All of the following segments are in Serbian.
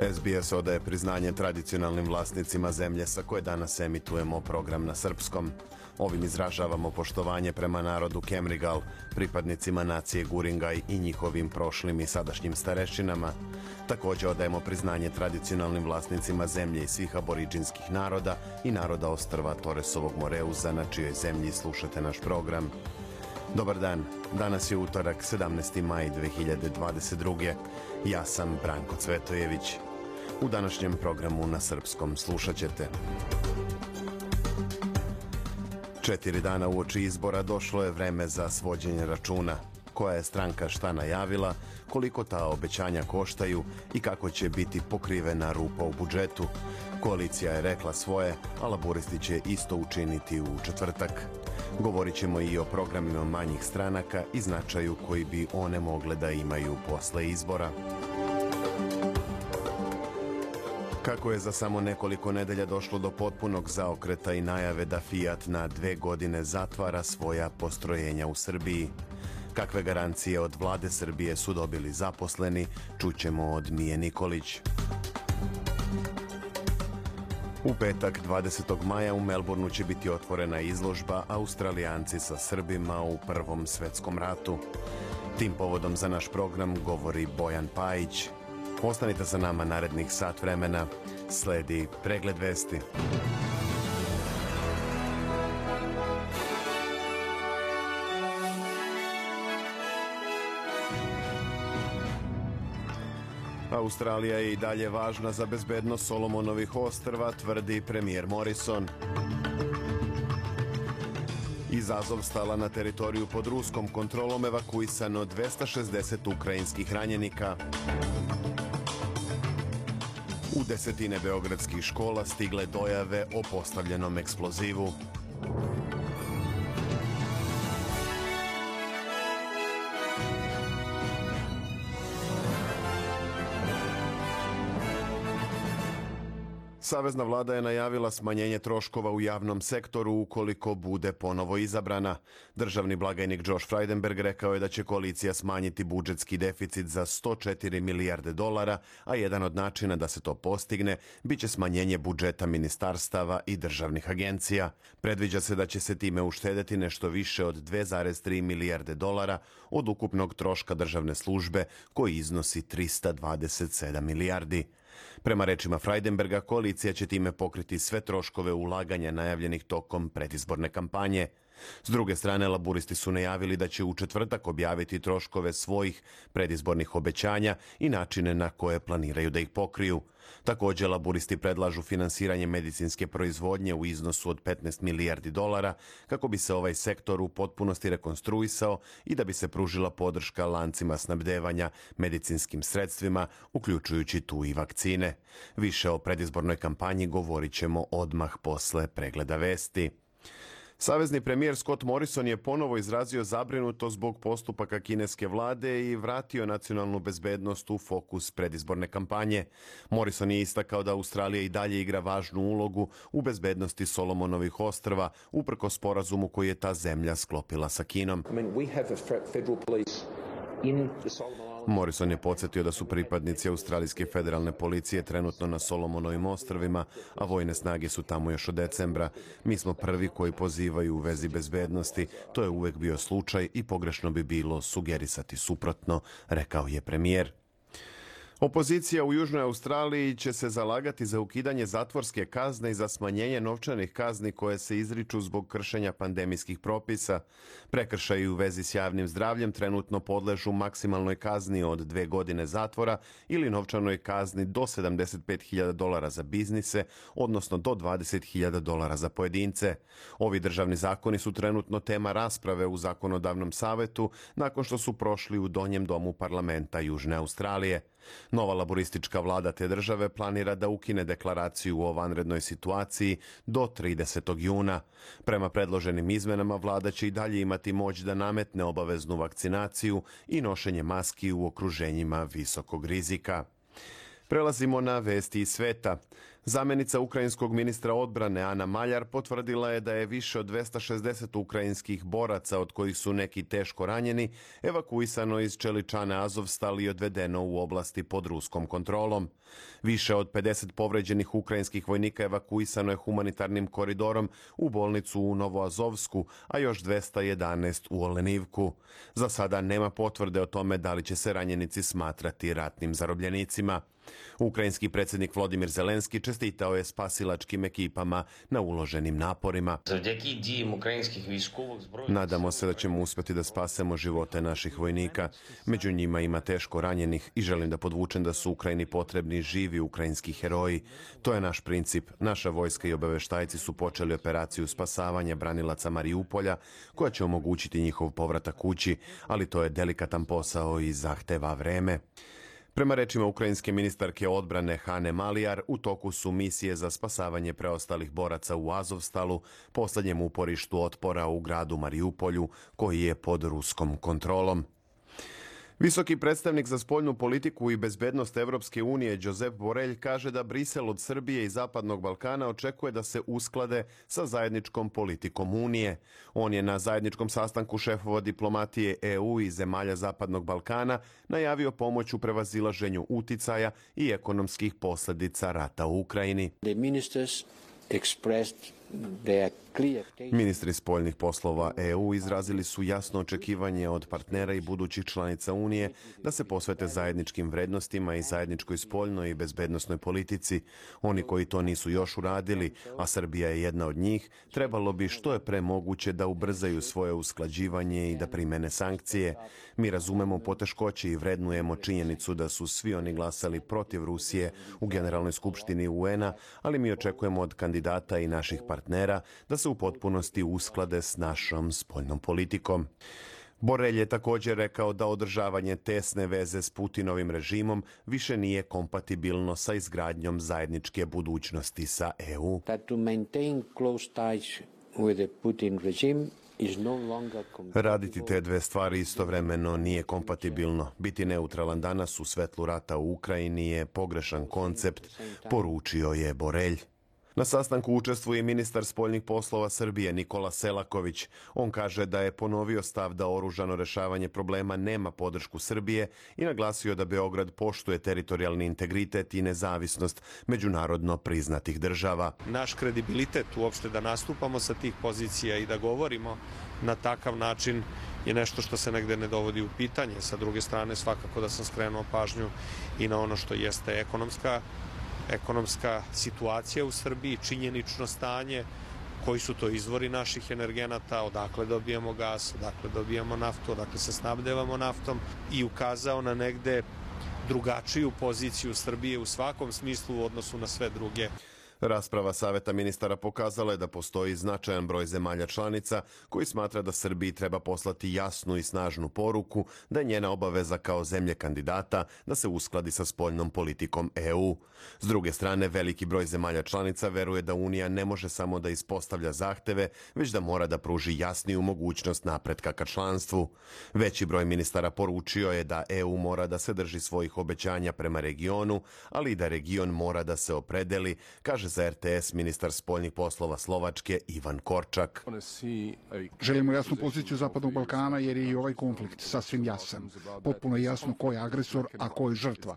SBS odaje priznanje tradicionalnim vlasnicima zemlje sa koje danas emitujemo program na srpskom. Ovim izražavamo poštovanje prema narodu Kemrigal, pripadnicima nacije Guringaj i njihovim prošlim i sadašnjim starešinama. Takođe odajemo priznanje tradicionalnim vlasnicima zemlje i svih aboriđinskih naroda i naroda ostrva Toresovog Moreuza na čijoj zemlji slušate naš program. Dobar dan, danas je utorak 17. maj 2022. Ja sam Branko Cvetojević. U današnjem programu na srpskom slušat ćete. Četiri dana uoči izbora došlo je vreme za svođenje računa. Koja je stranka šta najavila, koliko ta obećanja koštaju i kako će biti pokrivena rupa u budžetu. Koalicija je rekla svoje, a laboristi će isto učiniti u četvrtak. Govorit ćemo i o programima manjih stranaka i značaju koji bi one mogle da imaju posle izbora. Kako je za samo nekoliko nedelja došlo do potpunog zaokreta i najave da Fiat na dve godine zatvara svoja postrojenja u Srbiji. Kakve garancije od vlade Srbije su dobili zaposleni, čućemo od Mije Nikolić. U petak 20. maja u Melbourneu će biti otvorena izložba Australijanci sa Srbima u Prvom svetskom ratu. Tim povodom za naš program govori Bojan Pajić. Ostanite sa nama narednih sat vremena. Sledi pregled vesti. Australija je i dalje važna za bezbednost Solomonovih ostrva, tvrdi premijer Morrison. Iz Azovstala na teritoriju pod ruskom kontrolom evakuisano 260 ukrajinskih ranjenika. U desetine beogradskih škola stigle dojave o postavljenom eksplozivu. Savezna vlada je najavila smanjenje troškova u javnom sektoru ukoliko bude ponovo izabrana. Državni blagajnik Josh Frydenberg rekao je da će koalicija smanjiti budžetski deficit za 104 milijarde dolara, a jedan od načina da se to postigne biće smanjenje budžeta ministarstava i državnih agencija. Predviđa se da će se time uštedeti nešto više od 2,3 milijarde dolara od ukupnog troška državne službe koji iznosi 327 milijardi. Prema rečima Freidenberga, koalicija će time pokriti sve troškove ulaganja najavljenih tokom predizborne kampanje. S druge strane, laburisti su najavili da će u četvrtak objaviti troškove svojih predizbornih obećanja i načine na koje planiraju da ih pokriju. Takođe, laburisti predlažu finansiranje medicinske proizvodnje u iznosu od 15 milijardi dolara kako bi se ovaj sektor u potpunosti rekonstruisao i da bi se pružila podrška lancima snabdevanja medicinskim sredstvima, uključujući tu i vakcine. Više o predizbornoj kampanji govorit ćemo odmah posle pregleda vesti. Savezni premijer Scott Morrison je ponovo izrazio zabrinutost zbog postupaka kineske vlade i vratio nacionalnu bezbednost u fokus predizborne kampanje. Morrison je istakao da Australija i dalje igra važnu ulogu u bezbednosti Solomonovih ostrva, uprko sporazumu koji je ta zemlja sklopila sa Kinom. I mean, we have a. Morrison je podsjetio da su pripadnici Australijske federalne policije trenutno na Solomonovim ostrvima, a vojne snage su tamo još od decembra. Mi smo prvi koji pozivaju u vezi bezbednosti. To je uvek bio slučaj i pogrešno bi bilo sugerisati suprotno, rekao je premijer. Opozicija u Južnoj Australiji će se zalagati za ukidanje zatvorske kazne i za smanjenje novčanih kazni koje se izriču zbog kršenja pandemijskih propisa. Prekršaji u vezi s javnim zdravljem trenutno podležu maksimalnoj kazni od dve godine zatvora ili novčanoj kazni do 75.000 dolara za biznise, odnosno do 20.000 dolara za pojedince. Ovi državni zakoni su trenutno tema rasprave u zakonodavnom savetu nakon što su prošli u donjem domu parlamenta Južne Australije. Nova laboristička vlada te države planira da ukine deklaraciju o vanrednoj situaciji do 30. juna. Prema predloženim izmenama vlada će i dalje imati moć da nametne obaveznu vakcinaciju i nošenje maski u okruženjima visokog rizika. Prelazimo na vesti iz sveta. Zamenica ukrajinskog ministra odbrane Ana Maljar potvrdila je da je više od 260 ukrajinskih boraca, od kojih su neki teško ranjeni, evakuisano iz Čeličane Azovstal i odvedeno u oblasti pod ruskom kontrolom. Više od 50 povređenih ukrajinskih vojnika evakuisano je humanitarnim koridorom u bolnicu u Novoazovsku, a još 211 u Olenivku. Za sada nema potvrde o tome da li će se ranjenici smatrati ratnim zarobljenicima. Ukrajinski predsjednik Vladimir Zelenski čestitao je spasilačkim ekipama na uloženim naporima. Nadamo se da ćemo uspjeti da spasemo živote naših vojnika. Među njima ima teško ranjenih i želim da podvučem da su Ukrajini potrebni živi ukrajinski heroji. To je naš princip. Naša vojska i obaveštajci su počeli operaciju spasavanja branilaca Mariupolja, koja će omogućiti njihov povratak kući, ali to je delikatan posao i zahteva vreme. Prema rečima ukrajinske ministarke odbrane Hane Malijar, u toku su misije za spasavanje preostalih boraca u Azovstalu, poslednjem uporištu otpora u gradu Mariupolju, koji je pod ruskom kontrolom. Visoki predstavnik za spoljnu politiku i bezbednost Evropske unije Josep Borelj kaže da Brisel od Srbije i Zapadnog Balkana očekuje da se usklade sa zajedničkom politikom Unije. On je na zajedničkom sastanku šefova diplomatije EU i zemalja Zapadnog Balkana najavio pomoć u prevazilaženju uticaja i ekonomskih posledica rata u Ukrajini. The ministers expressed Ministri spoljnih poslova EU izrazili su jasno očekivanje od partnera i budućih članica Unije da se posvete zajedničkim vrednostima i zajedničkoj spoljnoj i bezbednostnoj politici. Oni koji to nisu još uradili, a Srbija je jedna od njih, trebalo bi što je pre moguće da ubrzaju svoje usklađivanje i da primene sankcije. Mi razumemo poteškoće i vrednujemo činjenicu da su svi oni glasali protiv Rusije u Generalnoj skupštini UN-a, ali mi očekujemo od kandidata i naših partnera da se u potpunosti usklade s našom spoljnom politikom. Borelj je također rekao da održavanje tesne veze s Putinovim režimom više nije kompatibilno sa izgradnjom zajedničke budućnosti sa EU. That to maintain close ties with the Putin regime Raditi te dve stvari istovremeno nije kompatibilno. Biti neutralan danas u svetlu rata u Ukrajini je pogrešan koncept, poručio je Borelj. Na sastanku učestvuje ministar spoljnih poslova Srbije Nikola Selaković. On kaže da je ponovio stav da oružano rešavanje problema nema podršku Srbije i naglasio da Beograd poštuje teritorijalni integritet i nezavisnost međunarodno priznatih država. Naš kredibilitet uopšte da nastupamo sa tih pozicija i da govorimo na takav način je nešto što se negde ne dovodi u pitanje. Sa druge strane, svakako da sam skrenuo pažnju i na ono što jeste ekonomska ekonomska situacija u Srbiji, činjenično stanje, koji su to izvori naših energenata, odakle dobijamo gas, odakle dobijamo naftu, odakle se snabdevamo naftom i ukazao na negde drugačiju poziciju Srbije u svakom smislu u odnosu na sve druge Rasprava Saveta ministara pokazala je da postoji značajan broj zemalja članica koji smatra da Srbiji treba poslati jasnu i snažnu poruku da je njena obaveza kao zemlje kandidata da se uskladi sa spoljnom politikom EU. S druge strane, veliki broj zemalja članica veruje da Unija ne može samo da ispostavlja zahteve, već da mora da pruži jasniju mogućnost napretka ka članstvu. Veći broj ministara poručio je da EU mora da se drži svojih obećanja prema regionu, ali i da region mora da se opredeli, kaže za RTS ministar spoljnih poslova Slovačke Ivan Korčak. Želimo jasnu poziciju Zapadnog Balkana jer je i ovaj konflikt sasvim jasan. Potpuno je jasno ko je agresor, a ko je žrtva.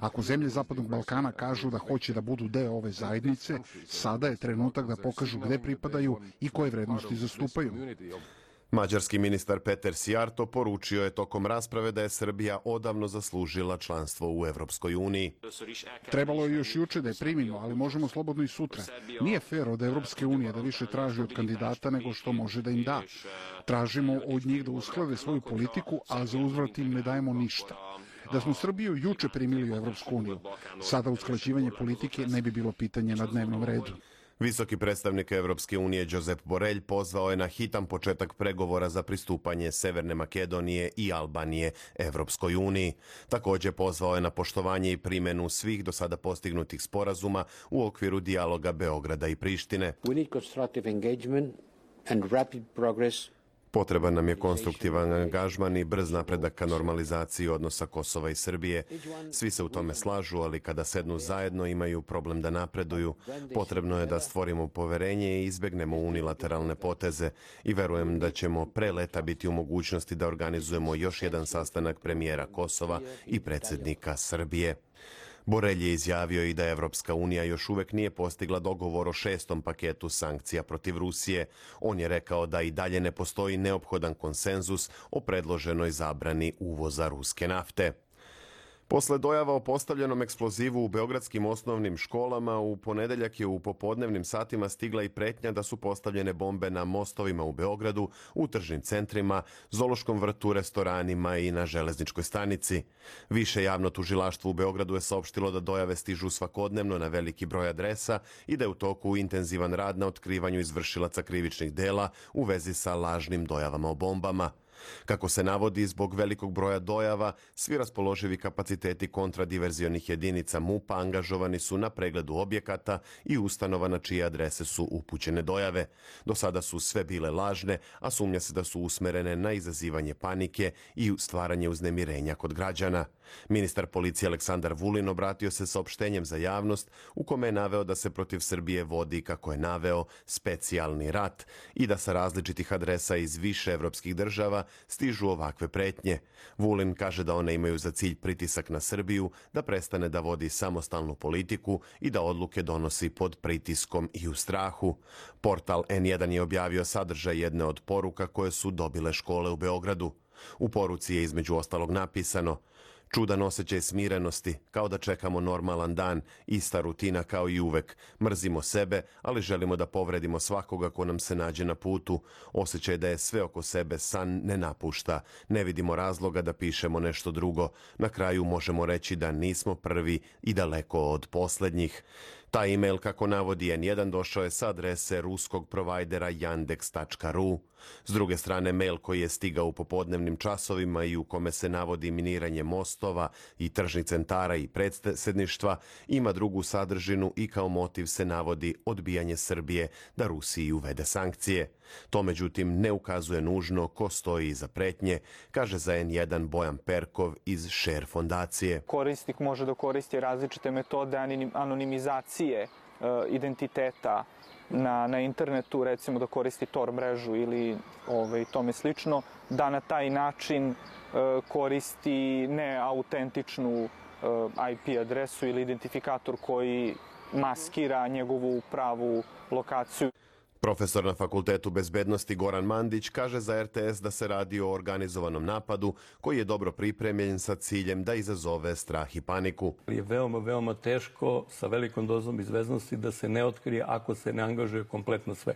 Ako zemlje Zapadnog Balkana kažu da hoće da budu deo ove zajednice, sada je trenutak da pokažu gde pripadaju i koje vrednosti zastupaju. Mađarski ministar Peter Sijarto poručio je tokom rasprave da je Srbija odavno zaslužila članstvo u Evropskoj uniji. Trebalo je još juče da je primimo, ali možemo slobodno i sutra. Nije fair od Evropske unije da više traži od kandidata nego što može da im da. Tražimo od njih da usklade svoju politiku, a za uzvrat im ne dajemo ništa. Da smo Srbiju juče primili u Evropsku uniju, sada usklađivanje politike ne bi bilo pitanje na dnevnom redu. Visoki predstavnik Evropske unije Josep Borelj pozvao je na hitan početak pregovora za pristupanje Severne Makedonije i Albanije Evropskoj uniji. Takođe pozvao je na poštovanje i primenu svih do sada postignutih sporazuma u okviru dijaloga Beograda i Prištine. We need constructive engagement and rapid progress Potreban nam je konstruktivan angažman i brz napredak ka normalizaciji odnosa Kosova i Srbije. Svi se u tome slažu, ali kada sednu zajedno imaju problem da napreduju. Potrebno je da stvorimo poverenje i izbegnemo unilateralne poteze i verujem da ćemo pre leta biti u mogućnosti da organizujemo još jedan sastanak premijera Kosova i predsednika Srbije. Borelj je izjavio i da Evropska unija još uvek nije postigla dogovor o šestom paketu sankcija protiv Rusije. On je rekao da i dalje ne postoji neophodan konsenzus o predloženoj zabrani uvoza ruske nafte. Posle dojava o postavljenom eksplozivu u beogradskim osnovnim školama, u ponedeljak je u popodnevnim satima stigla i pretnja da su postavljene bombe na mostovima u Beogradu, u tržnim centrima, zološkom vrtu, restoranima i na železničkoj stanici. Više javno tužilaštvo u Beogradu je saopštilo da dojave stižu svakodnevno na veliki broj adresa i da je u toku intenzivan rad na otkrivanju izvršilaca krivičnih dela u vezi sa lažnim dojavama o bombama. Kako se navodi, zbog velikog broja dojava, svi raspoloživi kapaciteti kontradiverzionih jedinica MUPA angažovani su na pregledu objekata i ustanova na čije adrese su upućene dojave. Do sada su sve bile lažne, a sumnja se da su usmerene na izazivanje panike i stvaranje uznemirenja kod građana. Ministar policije Aleksandar Vulin obratio se saopštenjem za javnost u kome je naveo da se protiv Srbije vodi, kako je naveo, specijalni rat i da sa različitih adresa iz više evropskih država stižu ovakve pretnje. Vulin kaže da one imaju za cilj pritisak na Srbiju, da prestane da vodi samostalnu politiku i da odluke donosi pod pritiskom i u strahu. Portal N1 je objavio sadržaj jedne od poruka koje su dobile škole u Beogradu. U poruci je između ostalog napisano – Čudan osjećaj smirenosti, kao da čekamo normalan dan, ista rutina kao i uvek. Mrzimo sebe, ali želimo da povredimo svakoga ko nam se nađe na putu. Osjećaj da je sve oko sebe san ne napušta. Ne vidimo razloga da pišemo nešto drugo. Na kraju možemo reći da nismo prvi i daleko od poslednjih. Taj email, kako navodi N1, došao je sa adrese ruskog provajdera yandex.ru. S druge strane, mail koji je stigao u popodnevnim časovima i u kome se navodi miniranje mostova i tržnih centara i predsedništva, ima drugu sadržinu i kao motiv se navodi odbijanje Srbije da Rusiji uvede sankcije. To međutim ne ukazuje nužno ko stoji iza pretnje, kaže za N1 Bojan Perkov iz Share fondacije. Korisnik može da koristi različite metode anonimizacije e, identiteta na, na internetu, recimo da koristi Tor mrežu ili ovaj, tome slično, da na taj način e, koristi neautentičnu e, IP adresu ili identifikator koji maskira njegovu pravu lokaciju. Profesor na Fakultetu bezbednosti Goran Mandić kaže za RTS da se radi o organizovanom napadu koji je dobro pripremljen sa ciljem da izazove strah i paniku. Je veoma, veoma teško sa velikom dozom izveznosti da se ne otkrije ako se ne angažuje kompletno sve.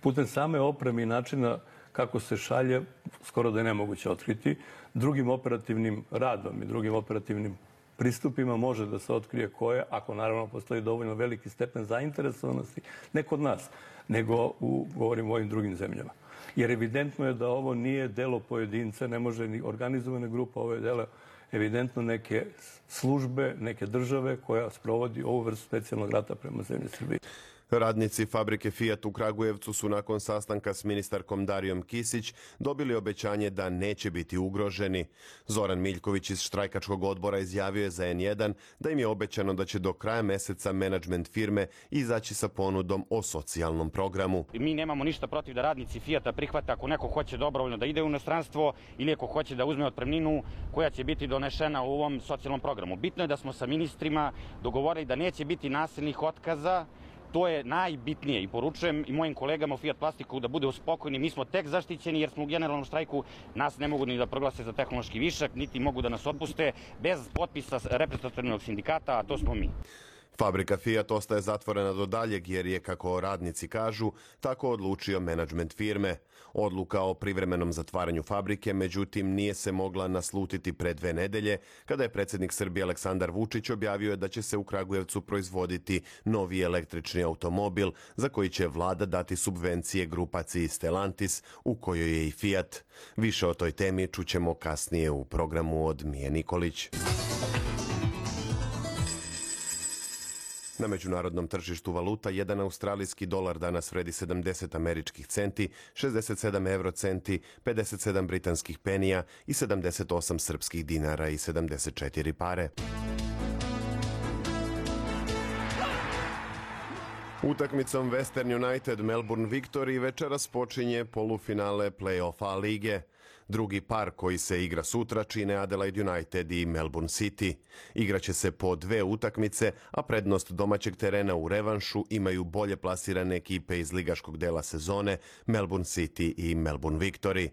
Putem same opreme i načina kako se šalje, skoro da je nemoguće otkriti. Drugim operativnim radom i drugim operativnim pristupima može da se otkrije ko je, ako naravno postoji dovoljno veliki stepen zainteresovanosti, ne kod nas, nego u, govorim o ovim drugim zemljama. Jer evidentno je da ovo nije delo pojedinca, ne može ni organizovana grupa, ovo je delo evidentno neke službe, neke države koja sprovodi ovu vrstu specijalnog rata prema zemlji Srbije. Radnici fabrike Fiat u Kragujevcu su nakon sastanka s ministarkom Darijom Kisić dobili obećanje da neće biti ugroženi. Zoran Miljković iz štrajkačkog odbora izjavio je za N1 da im je obećano da će do kraja meseca menadžment firme izaći sa ponudom o socijalnom programu. Mi nemamo ništa protiv da radnici Fiata prihvate ako neko hoće dobrovoljno da ide u inostranstvo ili ako hoće da uzme otpremninu koja će biti donešena u ovom socijalnom programu. Bitno je da smo sa ministrima dogovorili da neće biti nasilnih otkaza To je najbitnije i poručujem i mojim kolegama u Fiat Plastiku da bude spokojni. Mi smo tek zaštićeni jer smo u generalnom štrajku. Nas ne mogu ni da proglase za tehnološki višak, niti mogu da nas otpuste bez potpisa reprezentativnog sindikata, a to smo mi. Fabrika Fiat ostaje zatvorena do daljeg jer je, kako radnici kažu, tako odlučio menadžment firme. Odluka o privremenom zatvaranju fabrike, međutim, nije se mogla naslutiti pre dve nedelje, kada je predsjednik Srbije Aleksandar Vučić objavio da će se u Kragujevcu proizvoditi novi električni automobil za koji će vlada dati subvencije grupaciji Stellantis, u kojoj je i Fiat. Više o toj temi čućemo kasnije u programu od Mije Nikolić. Na međunarodnom tržištu valuta jedan australijski dolar danas vredi 70 američkih centi, 67 euro centi, 57 britanskih penija i 78 srpskih dinara i 74 pare. Utakmicom Western United Melbourne Victory večeras počinje polufinale play-offa lige. Drugi par koji se igra sutra čine Adelaide United i Melbourne City. Igraće se po dve utakmice, a prednost domaćeg terena u revanšu imaju bolje plasirane ekipe iz ligaškog dela sezone Melbourne City i Melbourne Victory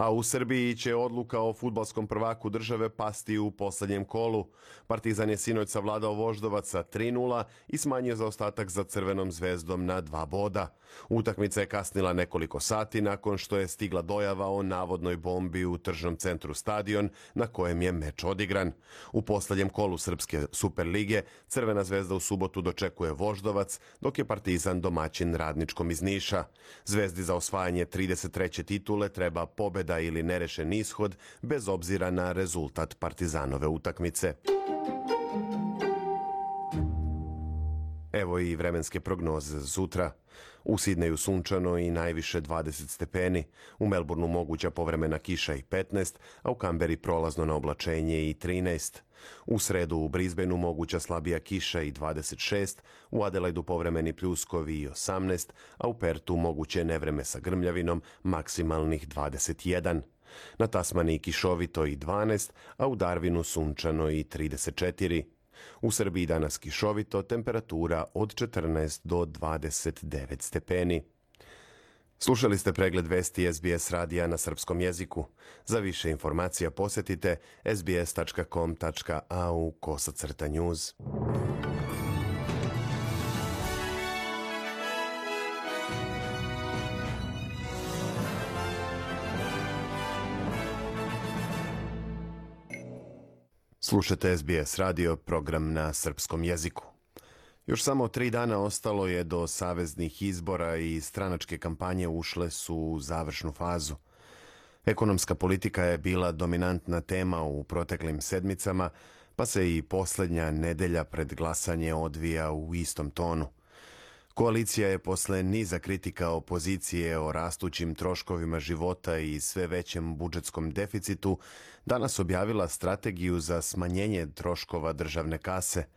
a u Srbiji će odluka o futbalskom prvaku države pasti u poslednjem kolu. Partizan je sinoć savladao Voždovaca 3-0 i smanjio zaostatak za Crvenom zvezdom na dva boda. Utakmica je kasnila nekoliko sati nakon što je stigla dojava o navodnoj bombi u tržnom centru stadion na kojem je meč odigran. U poslednjem kolu Srpske Superlige Crvena zvezda u subotu dočekuje Voždovac, dok je Partizan domaćin radničkom iz Niša. Zvezdi za osvajanje 33. titule treba pobeda pobjeda ili nerešen ishod bez obzira na rezultat Partizanove utakmice. Evo i vremenske prognoze za sutra. U Sidneju sunčano i najviše 20 stepeni, u Melbourneu moguća povremena kiša i 15, a u Kamberi prolazno na oblačenje i 13. U sredu u Brisbaneu moguća slabija kiša i 26, u Adelaidu povremeni pljuskovi i 18, a u Pertu moguće nevreme sa grmljavinom maksimalnih 21. Na Tasmaniji kišovito i 12, a u Darwinu sunčano i 34. U Srbiji danas kišovito, temperatura od 14 do 29 stepeni. Slušali ste pregled vesti SBS radija na srpskom jeziku. Za više informacija posetite sbs.com.au kosacrta news. Slušate SBS radio, program na srpskom jeziku. Još samo tri dana ostalo je do saveznih izbora i stranačke kampanje ušle su u završnu fazu. Ekonomska politika je bila dominantna tema u proteklim sedmicama, pa se i poslednja nedelja pred glasanje odvija u istom tonu. Koalicija je posle niza kritika opozicije o rastućim troškovima života i sve većem budžetskom deficitu danas objavila strategiju za smanjenje troškova državne kase –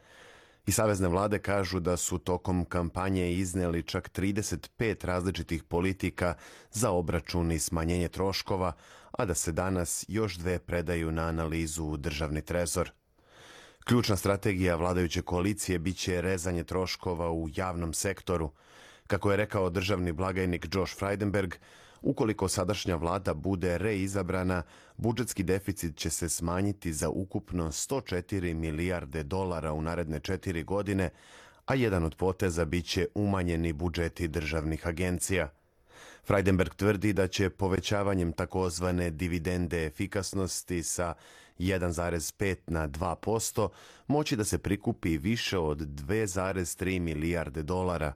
I savezne vlade kažu da su tokom kampanje izneli čak 35 različitih politika za obračun i smanjenje troškova, a da se danas još dve predaju na analizu u državni trezor. Ključna strategija vladajuće koalicije biće rezanje troškova u javnom sektoru. Kako je rekao državni blagajnik Josh Frydenberg, Ukoliko sadašnja vlada bude reizabrana, budžetski deficit će se smanjiti za ukupno 104 milijarde dolara u naredne četiri godine, a jedan od poteza biće umanjeni budžeti državnih agencija. Freidenberg tvrdi da će povećavanjem takozvane dividende efikasnosti sa 1,5 na 2% moći da se prikupi više od 2,3 milijarde dolara.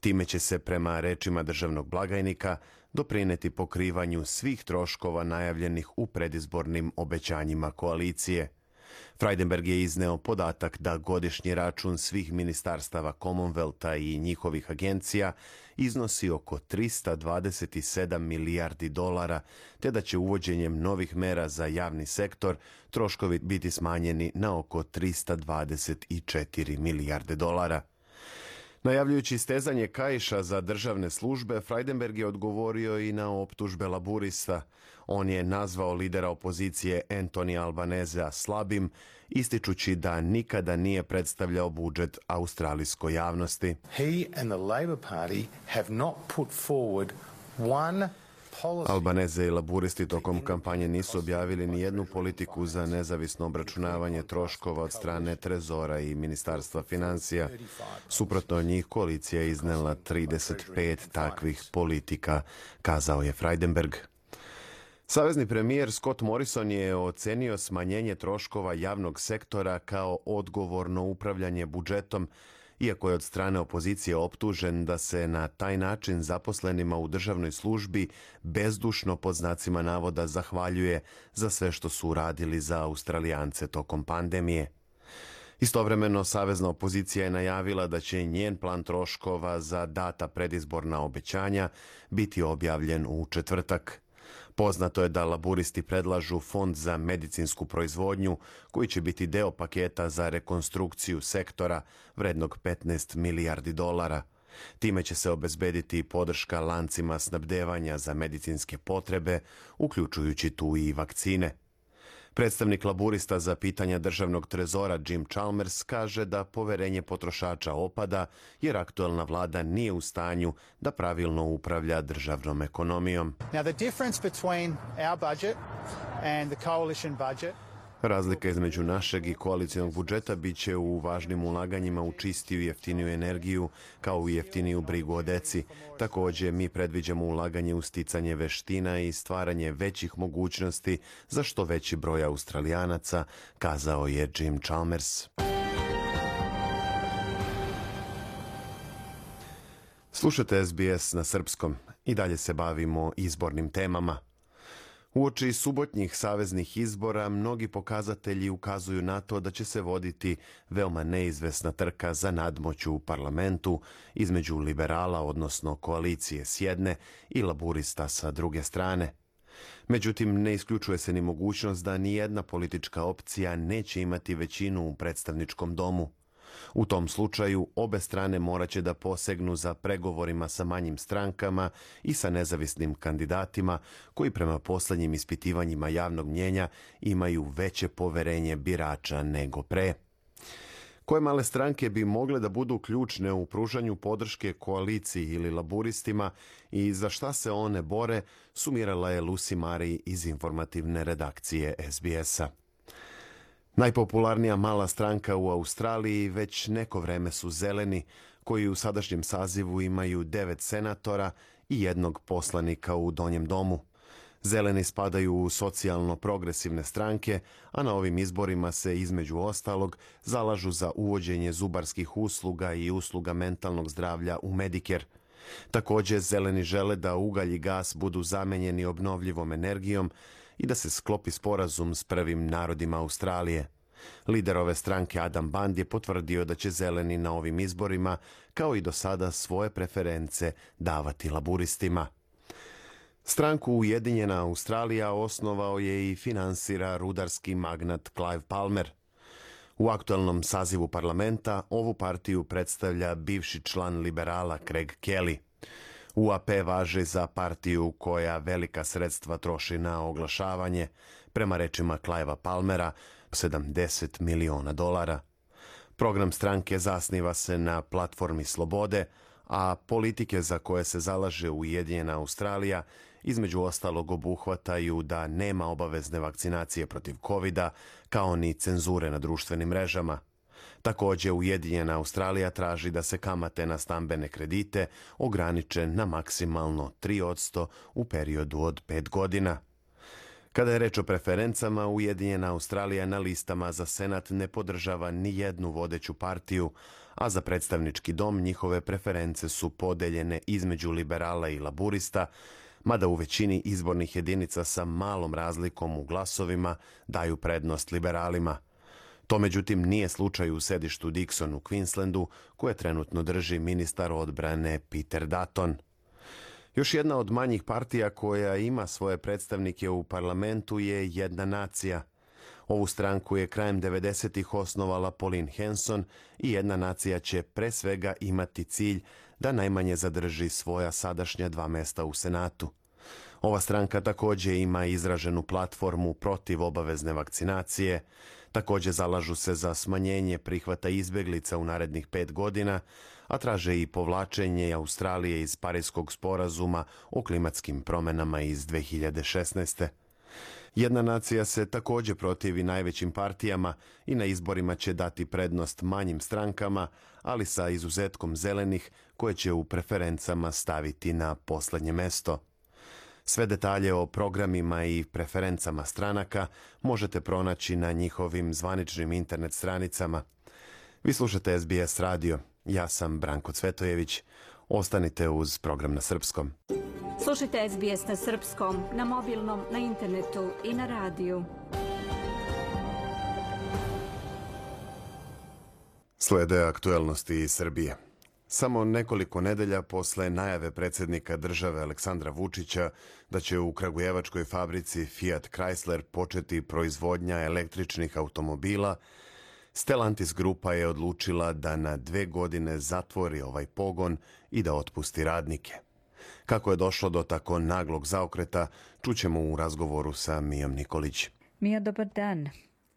Time će se, prema rečima državnog blagajnika, doprineti pokrivanju svih troškova najavljenih u predizbornim obećanjima koalicije. Freidenberg je izneo podatak da godišnji račun svih ministarstava Commonwealtha i njihovih agencija iznosi oko 327 milijardi dolara, te da će uvođenjem novih mera za javni sektor troškovi biti smanjeni na oko 324 milijarde dolara. Najavljujući stezanje kajša za državne službe, Freidenberg je odgovorio i na optužbe laburista. On je nazvao lidera opozicije Antoni Albanezea slabim, ističući da nikada nije predstavljao budžet australijskoj javnosti. He and the Labor Party have not put forward one Albaneze i laburisti tokom kampanje nisu objavili ni jednu politiku za nezavisno obračunavanje troškova od strane Trezora i Ministarstva financija. Suprotno njih koalicija je iznela 35 takvih politika, kazao je Freidenberg. Savezni premijer Scott Morrison je ocenio smanjenje troškova javnog sektora kao odgovorno upravljanje budžetom, iako je od strane opozicije optužen da se na taj način zaposlenima u državnoj službi bezdušno pod znacima navoda zahvaljuje za sve što su uradili za Australijance tokom pandemije. Istovremeno, savezna opozicija je najavila da će njen plan troškova za data predizborna obećanja biti objavljen u četvrtak. Poznato je da laburisti predlažu fond za medicinsku proizvodnju koji će biti deo paketa za rekonstrukciju sektora vrednog 15 milijardi dolara. Time će se obezbediti podrška lancima snabdevanja za medicinske potrebe, uključujući tu i vakcine. Predstavnik laburista za pitanja državnog trezora Jim Chalmers kaže da poverenje potrošača opada jer aktuelna vlada nije u stanju da pravilno upravlja državnom ekonomijom. Now the difference between our budget and the coalition budget Razlika između našeg i koalicijonog budžeta bit će u važnim ulaganjima u čistiju i jeftiniju energiju, kao i jeftiniju brigu o deci. Takođe, mi predviđamo ulaganje u sticanje veština i stvaranje većih mogućnosti za što veći broj australijanaca, kazao je Jim Chalmers. Slušate SBS na srpskom. I dalje se bavimo izbornim temama. Uoči subotnjih saveznih izbora mnogi pokazatelji ukazuju na to da će se voditi veoma neizvesna trka za nadmoću u parlamentu između liberala, odnosno koalicije s jedne i laburista sa druge strane. Međutim, ne isključuje se ni mogućnost da ni jedna politička opcija neće imati većinu u predstavničkom domu. U tom slučaju obe strane moraće da posegnu za pregovorima sa manjim strankama i sa nezavisnim kandidatima koji prema poslednjim ispitivanjima javnog mnjenja imaju veće poverenje birača nego pre. Koje male stranke bi mogle da budu ključne u pružanju podrške koaliciji ili laburistima i za šta se one bore, sumirala je Lucy Mari iz informativne redakcije SBS-a. Najpopularnija mala stranka u Australiji već neko vreme su zeleni, koji u sadašnjem sazivu imaju devet senatora i jednog poslanika u Donjem domu. Zeleni spadaju u socijalno progresivne stranke, a na ovim izborima se između ostalog zalažu za uvođenje zubarskih usluga i usluga mentalnog zdravlja u Medicare. Takođe, zeleni žele da ugalj i gas budu zamenjeni obnovljivom energijom, i da se sklopi sporazum s prvim narodima Australije. Lider ove stranke Adam Band je potvrdio da će zeleni na ovim izborima, kao i do sada, svoje preference davati laburistima. Stranku Ujedinjena Australija osnovao je i finansira rudarski magnat Clive Palmer. U aktualnom sazivu parlamenta ovu partiju predstavlja bivši član liberala Craig Kelly. UAP važe za partiju koja velika sredstva troši na oglašavanje, prema rečima Klajeva Palmera, 70 miliona dolara. Program stranke zasniva se na platformi slobode, a politike za koje se zalaže Ujedinjena Australija između ostalog obuhvataju da nema obavezne vakcinacije protiv covid kao ni cenzure na društvenim mrežama – Takođe, Ujedinjena Australija traži da se kamate na stambene kredite ograniče na maksimalno 3% u periodu od 5 godina. Kada je reč o preferencama, Ujedinjena Australija na listama za Senat ne podržava ni jednu vodeću partiju, a za predstavnički dom njihove preference su podeljene između liberala i laburista, mada u većini izbornih jedinica sa malom razlikom u glasovima daju prednost liberalima. To međutim nije slučaj u sedištu Dixon u Queenslandu, koje trenutno drži ministar odbrane Peter Dutton. Još jedna od manjih partija koja ima svoje predstavnike u parlamentu je Jedna nacija. Ovu stranku je krajem 90-ih osnovala Pauline Hanson i Jedna nacija će pre svega imati cilj da najmanje zadrži svoja sadašnja dva mesta u Senatu. Ova stranka takođe ima izraženu platformu protiv obavezne vakcinacije, Takođe zalažu se za smanjenje prihvata izbeglica u narednih pet godina, a traže i povlačenje Australije iz Parijskog sporazuma o klimatskim promenama iz 2016. Jedna nacija se takođe protivi najvećim partijama i na izborima će dati prednost manjim strankama, ali sa izuzetkom zelenih koje će u preferencama staviti na poslednje mesto. Sve detalje o programima i preferencama stranaka možete pronaći na njihovim zvaničnim internet stranicama. Vi slušate SBS radio. Ja sam Branko Cvetojević. Ostanite uz program na srpskom. Slušajte SBS na srpskom, na mobilnom, na internetu i na radiju. Slede aktuelnosti iz Srbije. Samo nekoliko nedelja posle najave predsednika države Aleksandra Vučića da će u Kragujevačkoj fabrici Fiat Chrysler početi proizvodnja električnih automobila, Stellantis grupa je odlučila da na dve godine zatvori ovaj pogon i da otpusti radnike. Kako je došlo do tako naglog zaokreta, čućemo u razgovoru sa Mijom Nikolić. Mija, dobar dan.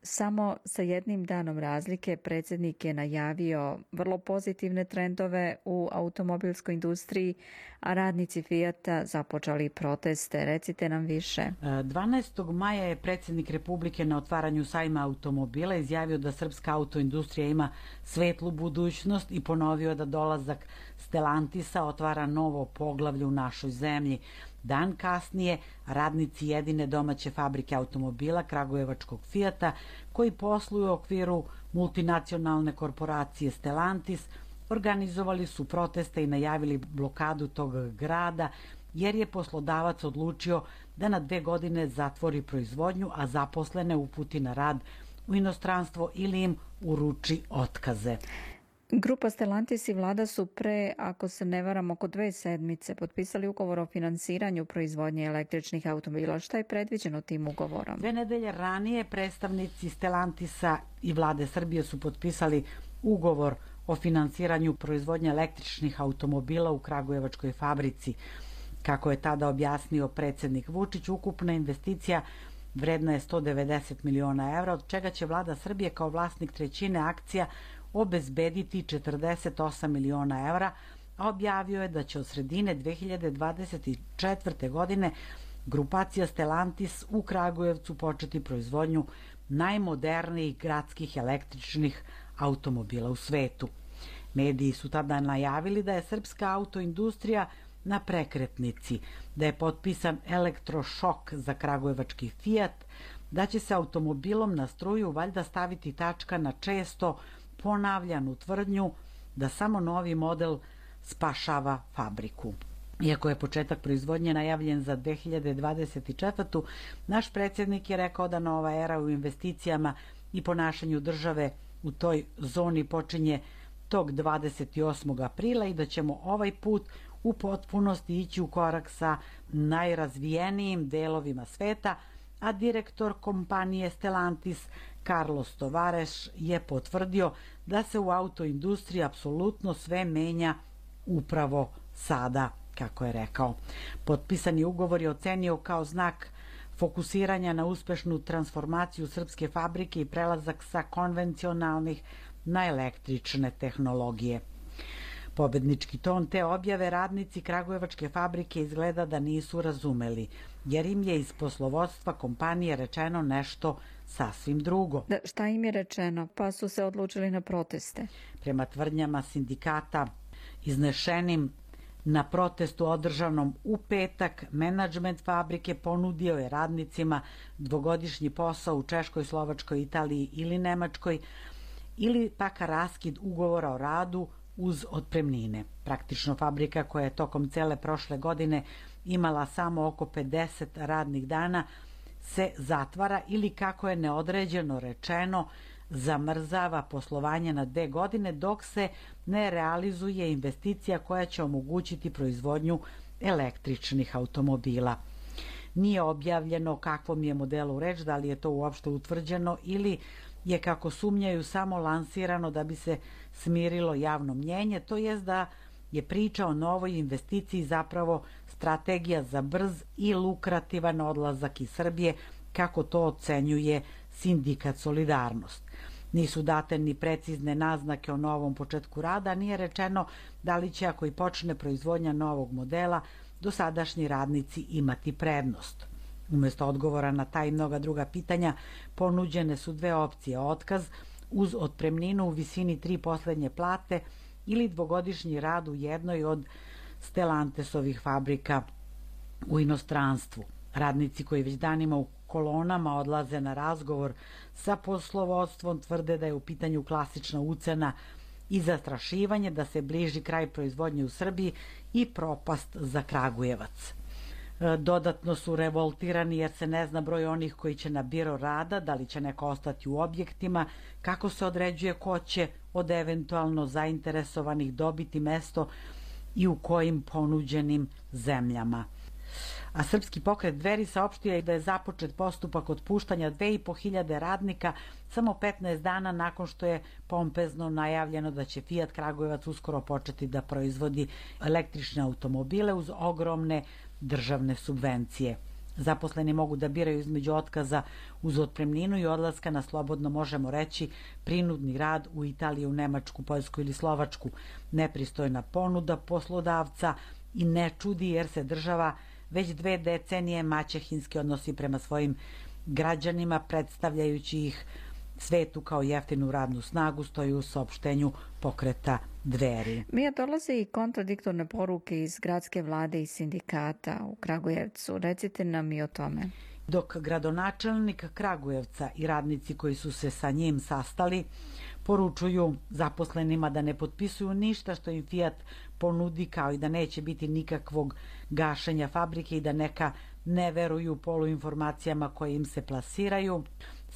Samo sa jednim danom razlike predsjednik je najavio vrlo pozitivne trendove u automobilskoj industriji, a radnici Fijata započali proteste. Recite nam više. 12. maja je predsjednik Republike na otvaranju sajma automobila izjavio da srpska autoindustrija ima svetlu budućnost i ponovio da dolazak Stellantisa otvara novo poglavlje u našoj zemlji. Dan kasnije, radnici jedine domaće fabrike automobila Kragujevačkog Fijata, koji posluju u okviru multinacionalne korporacije Stellantis, organizovali su proteste i najavili blokadu tog grada, jer je poslodavac odlučio da na dve godine zatvori proizvodnju, a zaposlene uputi na rad u inostranstvo ili im uruči otkaze. Grupa Stellantis i vlada su pre, ako se ne varam, oko dve sedmice potpisali ugovor o finansiranju proizvodnje električnih automobila. Šta je predviđeno tim ugovorom? Dve nedelje ranije predstavnici Stellantisa i vlade Srbije su potpisali ugovor o finansiranju proizvodnje električnih automobila u Kragujevačkoj fabrici. Kako je tada objasnio predsednik Vučić, ukupna investicija vredna je 190 miliona evra, od čega će vlada Srbije kao vlasnik trećine akcija obezbediti 48 miliona evra, a objavio je da će od sredine 2024. godine grupacija Stellantis u Kragujevcu početi proizvodnju najmodernijih gradskih električnih automobila u svetu. Mediji su tada najavili da je srpska autoindustrija na prekretnici, da je potpisan elektrošok za kragujevački Fiat, da će se automobilom na struju valjda staviti tačka na često ponavljanu tvrdnju da samo novi model spašava fabriku. Iako je početak proizvodnje najavljen za 2024. naš predsjednik je rekao da nova era u investicijama i ponašanju države u toj zoni počinje tog 28. aprila i da ćemo ovaj put u potpunosti ići u korak sa najrazvijenijim delovima sveta, a direktor kompanije Stellantis Carlos Tovareš je potvrdio da se u autoindustriji apsolutno sve menja upravo sada, kako je rekao. Potpisani ugovor je ocenio kao znak fokusiranja na uspešnu transformaciju srpske fabrike i prelazak sa konvencionalnih na električne tehnologije. Pobednički ton te objave radnici Kragujevačke fabrike izgleda da nisu razumeli, jer im je iz poslovodstva kompanije rečeno nešto sasvim drugo. Da, šta im je rečeno? Pa su se odlučili na proteste. Prema tvrdnjama sindikata iznešenim na protestu održanom u petak, menadžment fabrike ponudio je radnicima dvogodišnji posao u Češkoj, Slovačkoj, Italiji ili Nemačkoj ili pak raskid ugovora o radu uz otpremnine. Praktično fabrika koja je tokom cele prošle godine imala samo oko 50 radnih dana se zatvara ili kako je neodređeno rečeno zamrzava poslovanje na dve godine dok se ne realizuje investicija koja će omogućiti proizvodnju električnih automobila. Nije objavljeno kakvom je modelu reč, da li je to uopšte utvrđeno ili je kako sumnjaju samo lansirano da bi se smirilo javno mnjenje, to jest da je priča o novoj investiciji zapravo strategija za brz i lukrativan odlazak iz Srbije, kako to ocenjuje sindikat Solidarnost. Nisu date ni precizne naznake o novom početku rada, nije rečeno da li će ako i počne proizvodnja novog modela dosadašnji radnici imati prednost. Umesto odgovora na ta i mnoga druga pitanja ponuđene su dve opcije, otkaz uz otpremninu u visini tri poslednje plate ili dvogodišnji rad u jednoj od Stellantesovih fabrika u inostranstvu. Radnici koji već danima u kolonama odlaze na razgovor sa poslovodstvom tvrde da je u pitanju klasična ucena i zastrašivanje da se bliži kraj proizvodnje u Srbiji i propast za Kragujevac. E, dodatno su revoltirani jer se ne zna broj onih koji će na biro rada, da li će neko ostati u objektima, kako se određuje ko će od eventualno zainteresovanih dobiti mesto i u kojim ponuđenim zemljama a Srpski pokret Dveri saopštio je da je započet postupak otpuštanja 2500 radnika samo 15 dana nakon što je pompezno najavljeno da će Fiat Kragujevac uskoro početi da proizvodi električne automobile uz ogromne državne subvencije. Zaposleni mogu da biraju između otkaza uz otpremninu i odlaska na slobodno možemo reći prinudni rad u Italiju, Nemačku, Poljsku ili Slovačku. Nepristojna ponuda poslodavca i ne čudi jer se država već dve decenije maćehinski odnosi prema svojim građanima, predstavljajući ih svetu kao jeftinu radnu snagu, stoji u saopštenju pokreta dveri. Mija dolaze i kontradiktorne poruke iz gradske vlade i sindikata u Kragujevcu. Recite nam i o tome. Dok gradonačelnik Kragujevca i radnici koji su se sa njim sastali poručuju zaposlenima da ne potpisuju ništa što im Fiat ponudi kao i da neće biti nikakvog gašenja fabrike i da neka ne veruju poluinformacijama koje im se plasiraju,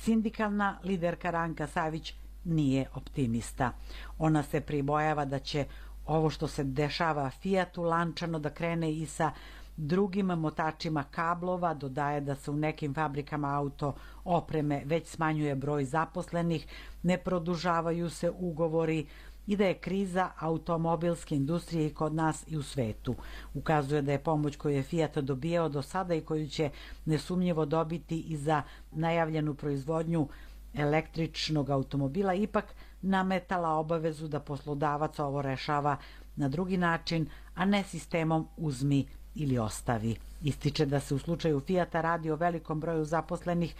sindikalna liderka Ranka Savić nije optimista. Ona se pribojava da će ovo što se dešava Fiatu lančano da krene i sa drugim motačima kablova, dodaje da se u nekim fabrikama auto opreme već smanjuje broj zaposlenih, ne produžavaju se ugovori, i da je kriza automobilske industrije i kod nas i u svetu. Ukazuje da je pomoć koju je Fiat dobijao do sada i koju će nesumnjivo dobiti i za najavljenu proizvodnju električnog automobila ipak nametala obavezu da poslodavac ovo rešava na drugi način, a ne sistemom uzmi ili ostavi. Ističe da se u slučaju Fijata radi o velikom broju zaposlenih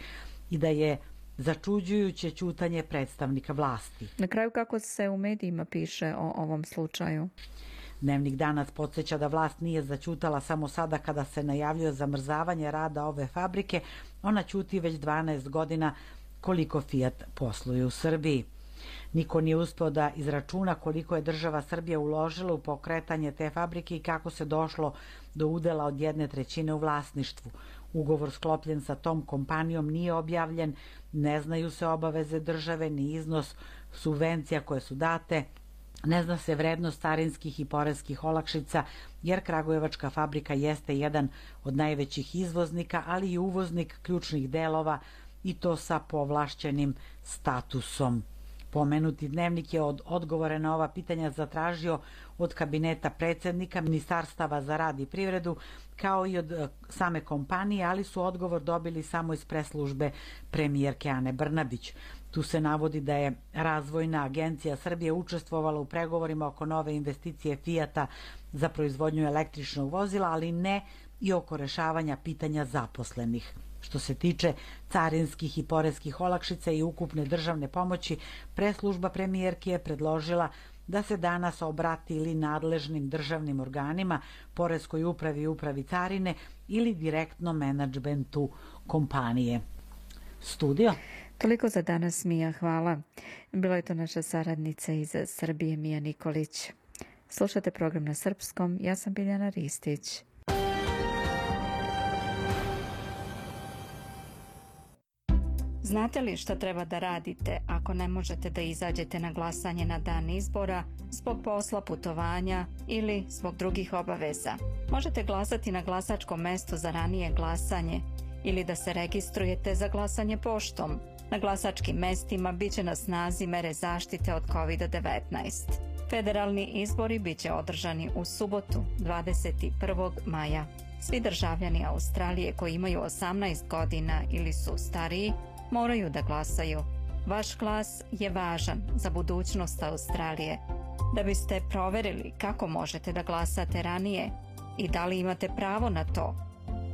i da je začuđujuće ćutanje predstavnika vlasti. Na kraju kako se u medijima piše o ovom slučaju? Dnevnik danas podsjeća da vlast nije začutala samo sada kada se najavljuje zamrzavanje rada ove fabrike, ona ćuti već 12 godina koliko Fiat posluje u Srbiji. Niko nije uspeo da izračuna koliko je država Srbija uložila u pokretanje te fabrike i kako se došlo do udela od jedne trećine u vlasništvu. Ugovor sklopljen sa tom kompanijom nije objavljen, ne znaju se obaveze države ni iznos subvencija koje su date, ne zna se vrednost carinskih i poreskih olakšica, jer Kragujevačka fabrika jeste jedan od najvećih izvoznika, ali i uvoznik ključnih delova i to sa povlašćenim statusom. Pomenuti dnevnik je od odgovore na ova pitanja zatražio od kabineta predsednika, ministarstava za rad i privredu, kao i od e, same kompanije, ali su odgovor dobili samo iz preslužbe premijerke Ane Brnabić. Tu se navodi da je Razvojna agencija Srbije učestvovala u pregovorima oko nove investicije Fijata za proizvodnju električnog vozila, ali ne i oko rešavanja pitanja zaposlenih. Što se tiče carinskih i poreskih olakšica i ukupne državne pomoći, preslužba premijerke je predložila da se danas obrati ili nadležnim državnim organima, poreskoj upravi i upravi carine ili direktno menadžmentu kompanije. Studio? Toliko za danas, Mija, hvala. Bila je to naša saradnica iz Srbije, Mija Nikolić. Slušate program na srpskom, ja sam Biljana Ristić. Znate li šta treba da radite ako ne možete da izađete na glasanje na dan izbora zbog posla, putovanja ili zbog drugih obaveza? Možete glasati na glasačkom mestu za ranije glasanje ili da se registrujete za glasanje poštom. Na glasačkim mestima biće na snazi mere zaštite od COVID-19. Federalni izbori biće održani u subotu 21. maja. Svi državljani Australije koji imaju 18 godina ili su stariji moraju da glasaju. Vaš glas je važan za budućnost Australije. Da biste proverili kako možete da glasate ranije i da li imate pravo na to,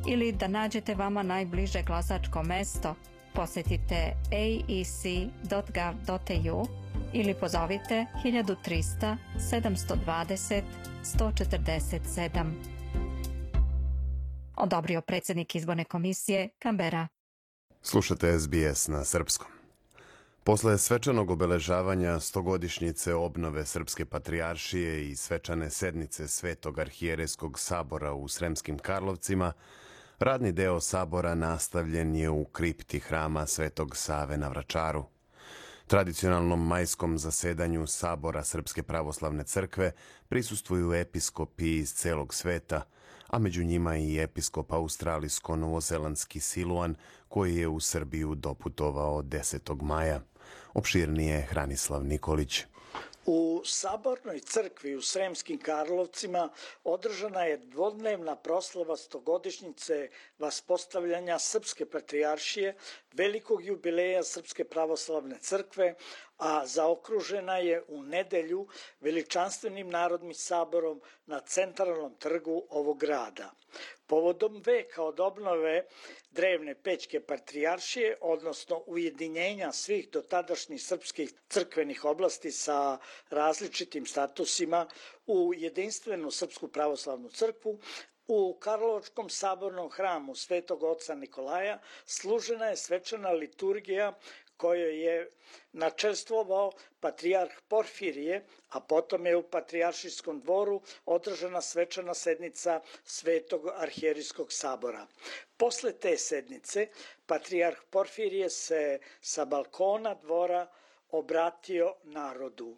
ili da nađete vama najbliže glasačko mesto, posetite aec.gov.au ili pozovite 1300 720 147. Odobrio predsjednik izborne komisije Kambera. Slušate SBS na srpskom. Posle svečanog obeležavanja stogodišnjice obnove Srpske patrijaršije i svečane sednice Svetog arhijereskog sabora u Sremskim Karlovcima, radni deo sabora nastavljen je u kripti hrama Svetog Save na Vračaru. Tradicionalnom majskom zasedanju Sabora Srpske pravoslavne crkve prisustvuju episkopi iz celog sveta, a među njima i episkop australijsko-novozelandski Siluan koji je u Srbiju doputovao 10. maja. Opširnije Hranislav Nikolić. U Sabornoj crkvi u Sremskim Karlovcima održana je dvodnevna proslava stogodišnjice vaspostavljanja Srpske patrijaršije, velikog jubileja Srpske pravoslavne crkve, a zaokružena je u nedelju veličanstvenim narodnim saborom na centralnom trgu ovog grada. Povodom veka od obnove drevne Pećke patrijaršije, odnosno ujedinjenja svih dotadašnjih srpskih crkvenih oblasti sa različitim statusima u jedinstvenu Srpsku pravoslavnu crkvu, U Karlovačkom sabornom hramu Svetog oca Nikolaja služena je svečana liturgija kojoj je načelstvovao patrijarh Porfirije, a potom je u Patrijaršijskom dvoru održana svečana sednica Svetog arhijerijskog sabora. Posle te sednice, patrijarh Porfirije se sa balkona dvora obratio narodu.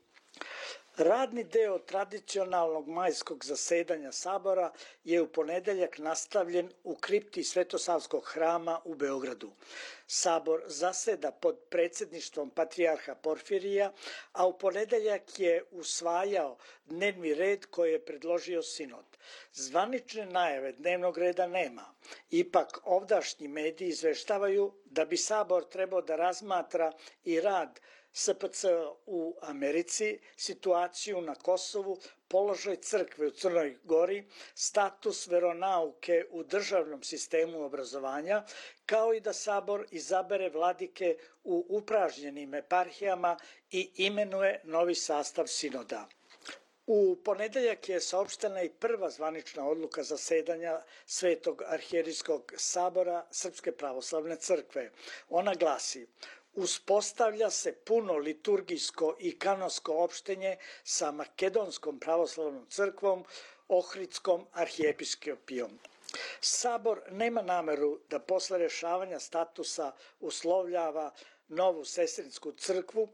Radni deo tradicionalnog majskog zasedanja sabora je u ponedeljak nastavljen u kripti Svetosavskog hrama u Beogradu. Sabor zaseda pod predsedništvom patrijarha Porfirija, a u ponedeljak je usvajao dnevni red koji je predložio sinod. Zvanične najave dnevnog reda nema. Ipak ovdašnji mediji izveštavaju da bi Sabor trebao da razmatra i rad SPC u Americi, situaciju na Kosovu, položaj crkve u Crnoj Gori, status veronauke u državnom sistemu obrazovanja, kao i da Sabor izabere vladike u upražnjenim eparhijama i imenuje novi sastav sinoda. U ponedeljak je saopštena i prva zvanična odluka zasedanja Svetog arhijerijskog sabora Srpske pravoslavne crkve. Ona glasi uspostavlja se puno liturgijsko i kanonsko opštenje sa Makedonskom pravoslavnom crkvom, Ohridskom arhijepiskopijom. Sabor nema nameru da posle rešavanja statusa uslovljava novu sestrinsku crkvu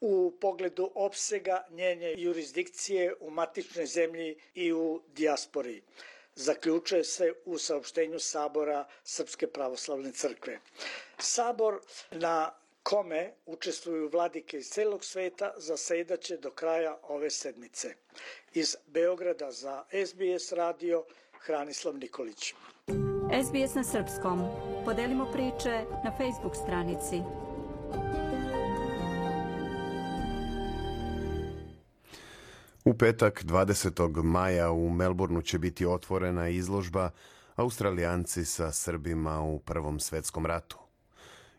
u pogledu opsega njene jurisdikcije u matičnoj zemlji i u dijaspori zaključuje se u saopštenju Sabora Srpske pravoslavne crkve. Sabor na kome učestvuju vladike iz celog sveta, zasedaće do kraja ove sedmice. Iz Beograda za SBS radio, Hranislav Nikolić. SBS na srpskom. Podelimo priče na Facebook stranici. U petak 20. maja u Melbourneu će biti otvorena izložba Australijanci sa Srbima u Prvom svetskom ratu.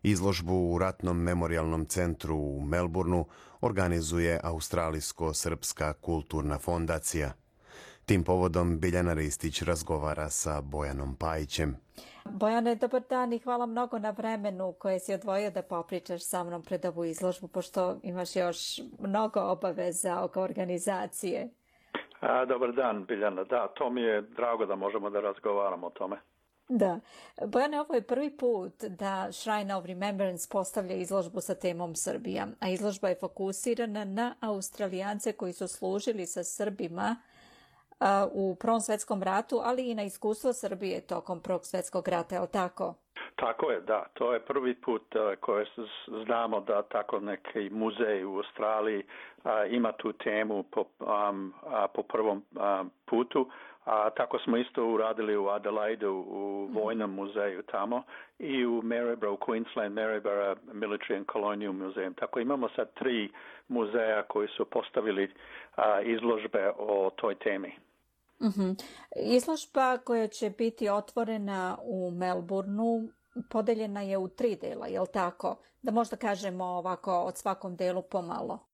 Izložbu u Ratnom memorialnom centru u Melbourneu organizuje Australijsko-Srpska kulturna fondacija. Tim povodom Biljana Ristić razgovara sa Bojanom Pajićem. Bojane, dobar dan i hvala mnogo na vremenu koje si odvojio da popričaš sa mnom pred ovu izložbu, pošto imaš još mnogo obaveza oko organizacije. A, dobar dan, Biljana. Da, to mi je drago da možemo da razgovaramo o tome. Da. Bojane, ovo je prvi put da Shrine of Remembrance postavlja izložbu sa temom Srbija, a izložba je fokusirana na Australijance koji su služili sa Srbima u Prvom svetskom ratu, ali i na iskustvo Srbije tokom Prvog svetskog rata, je li tako? Tako je, da. To je prvi put uh, koje znamo da tako neki muzej u Australiji ima tu temu po, um, po prvom putu. A tako smo isto uradili u Adelaidu u mhm. Vojnom muzeju tamo i u Maryborough, Queensland, Maryborough Military and Colonial Museum. Tako imamo sad tri muzeja koji su postavili a, izložbe o toj temi. Mm -hmm. Izložba koja će biti otvorena u Melbourneu podeljena je u tri dela, je li tako? Da možda kažemo ovako od svakom delu pomalo.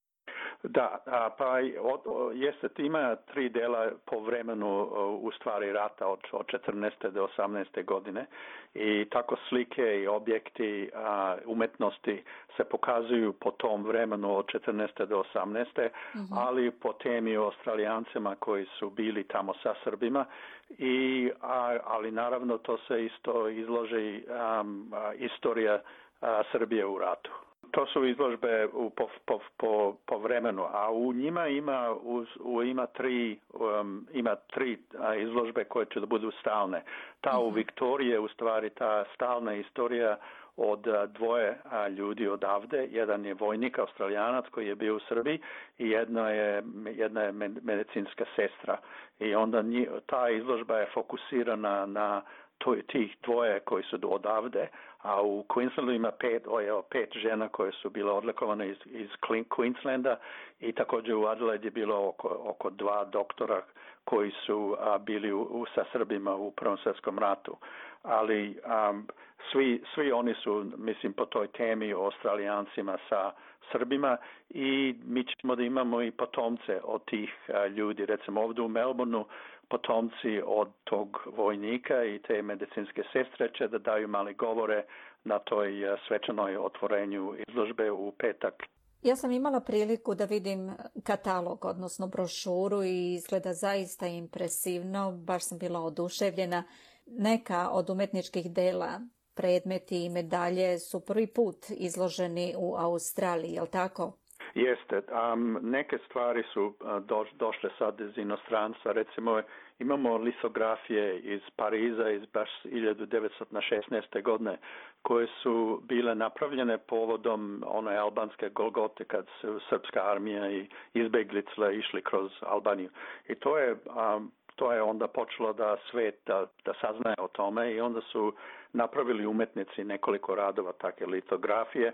Da, a, pa od, jeste, ima tri dela po vremenu u stvari rata od, od 14. do 18. godine i tako slike i objekti a, umetnosti se pokazuju po tom vremenu od 14. do 18. Mm -hmm. ali po temi o Australijancima koji su bili tamo sa Srbima i a, ali naravno to se isto izloži um, a, istorija a, Srbije u ratu. To su izložbe u, po, po, po, po vremenu, a u njima ima, u, u, ima tri, um, ima tri a, izložbe koje će da budu stalne. Ta u mhm. Viktorije, u stvari, ta stalna istorija od dvoje a, ljudi odavde. Jedan je vojnik, australijanac koji je bio u Srbiji i jedna je, jedna je medicinska sestra. I onda nji, ta izložba je fokusirana na to, tih dvoje koji su odavde, a u Queenslandu ima pet, o, evo, pet žena koje su bile odlikovane iz, iz Queenslanda i također u Adelaide je bilo oko, oko dva doktora koji su a, bili u, u, sa Srbima u Prvom svjetskom ratu. Ali um, svi, svi oni su, mislim, po toj temi o Australijancima sa Srbima i mi ćemo da imamo i potomce od tih ljudi. Recimo ovdje u Melbourneu potomci od tog vojnika i te medicinske sestre će da daju mali govore na toj svečanoj otvorenju izložbe u petak. Ja sam imala priliku da vidim katalog, odnosno brošuru i izgleda zaista impresivno, baš sam bila oduševljena. Neka od umetničkih dela, predmeti i medalje su prvi put izloženi u Australiji, je li tako? Jeste, um, neke stvari su do, došle sad iz inostranstva, recimo imamo lisografije iz Pariza iz baš 1916. godine koje su bile napravljene povodom one albanske Golgote kad su srpska armija i izbeglice išli kroz Albaniju. I to je um, to je onda počelo da svet da, da saznaje o tome i onda su napravili umetnici nekoliko radova takve litografije,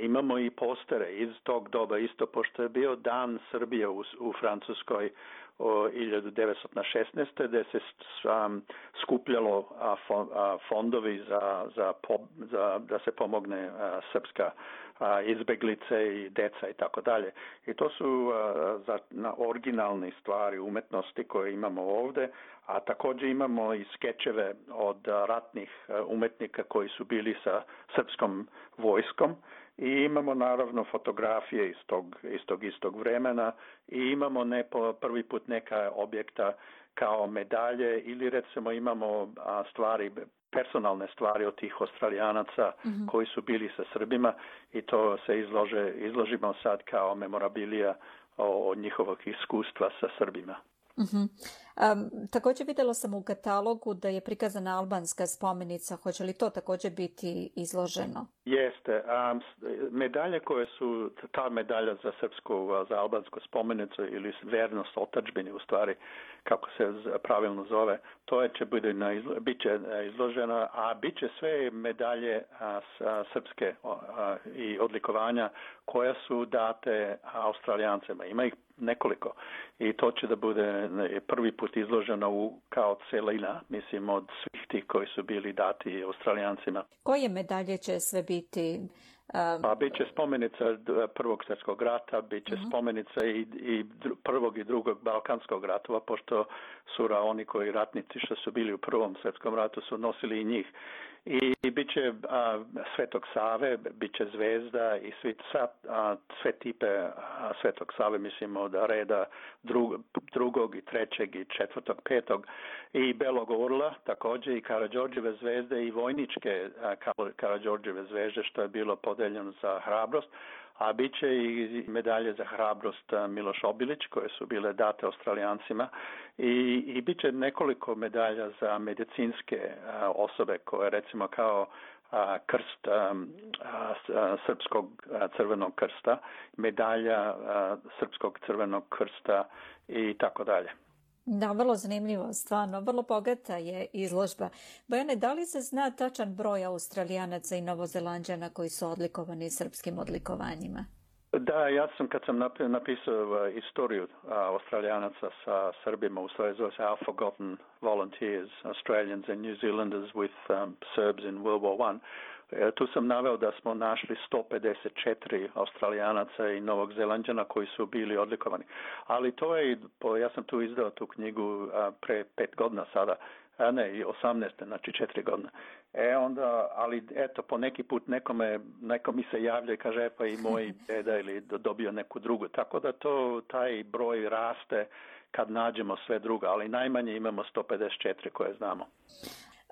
imamo i postere iz tog doba, isto pošto je bio dan Srbije u, u Francuskoj o 1916. gde se um, skupljalo a, a, fondovi za, za, po, za, da se pomogne a, srpska a, izbeglice i deca i tako dalje. I to su a, za, na originalne stvari umetnosti koje imamo ovde, a takođe imamo i skečeve od ratnih umetnika koji su bili sa srpskom vojskom i imamo naravno fotografije iz tog, iz tog istog vremena i imamo ne po prvi put neka objekta kao medalje ili recimo imamo stvari personalne stvari od tih australijanaca mm -hmm. koji su bili sa Srbima i to se izlože, izložimo sad kao memorabilija o, o njihovog iskustva sa Srbima. Uh -huh. Um, također vidjela sam u katalogu da je prikazana albanska spomenica. Hoće li to također biti izloženo? Jeste. Um, medalje koje su, ta medalja za srpsku, za albansku spomenicu ili vernost otačbini u stvari, kako se pravilno zove, to je će bude na izlo, bit će izloženo, a bit će sve medalje a, a, srpske a, i odlikovanja koja su date australijancima. Ima ih nekoliko i to će da bude prvi put izloženo u, kao celina, mislim, od svih tih koji su bili dati australijancima. Koje medalje će sve biti? Um... Pa bit će spomenica prvog svjetskog rata, bit će uh mhm. -huh. spomenica i, i prvog i drugog balkanskog ratova, pošto su oni koji ratnici što su bili u prvom svjetskom ratu su nosili i njih. I bit će a, Svetog Save, bit će zvezda i svi, sa, a, sve tipe a, Svetog Save, mislim od reda drug, drugog i trećeg i četvrtog, petog. I Belog Orla također i Karadžorđeve zvezde i vojničke Karadžorđeve zvezde što je bilo podeljeno za hrabrost a bit će i medalje za hrabrost Miloš Obilić koje su bile date australijancima i, i bit će nekoliko medalja za medicinske osobe koje recimo kao krst Srpskog crvenog krsta, medalja Srpskog crvenog krsta i tako dalje. Da, vrlo zanimljivo, stvarno. Vrlo bogata je izložba. Bojane, da li se zna tačan broj Australijanaca i Novozelanđana koji su odlikovani srpskim odlikovanjima? Da, ja sam kad sam napisao uh, istoriju Australijanaca sa Srbima, u stvari zove se Our Forgotten Volunteers, Australians and New Zealanders with um, Serbs in World War One, E, tu sam naveo da smo našli 154 Australijanaca i Novog Zelanđana koji su bili odlikovani. Ali to je, ja sam tu izdao tu knjigu pre pet godina sada, a ne, i 18. znači četiri godine. E onda, ali eto, po neki put nekome, neko mi se javlja i kaže, e, pa i moj deda ili dobio neku drugu. Tako da to, taj broj raste kad nađemo sve druga, ali najmanje imamo 154 koje znamo.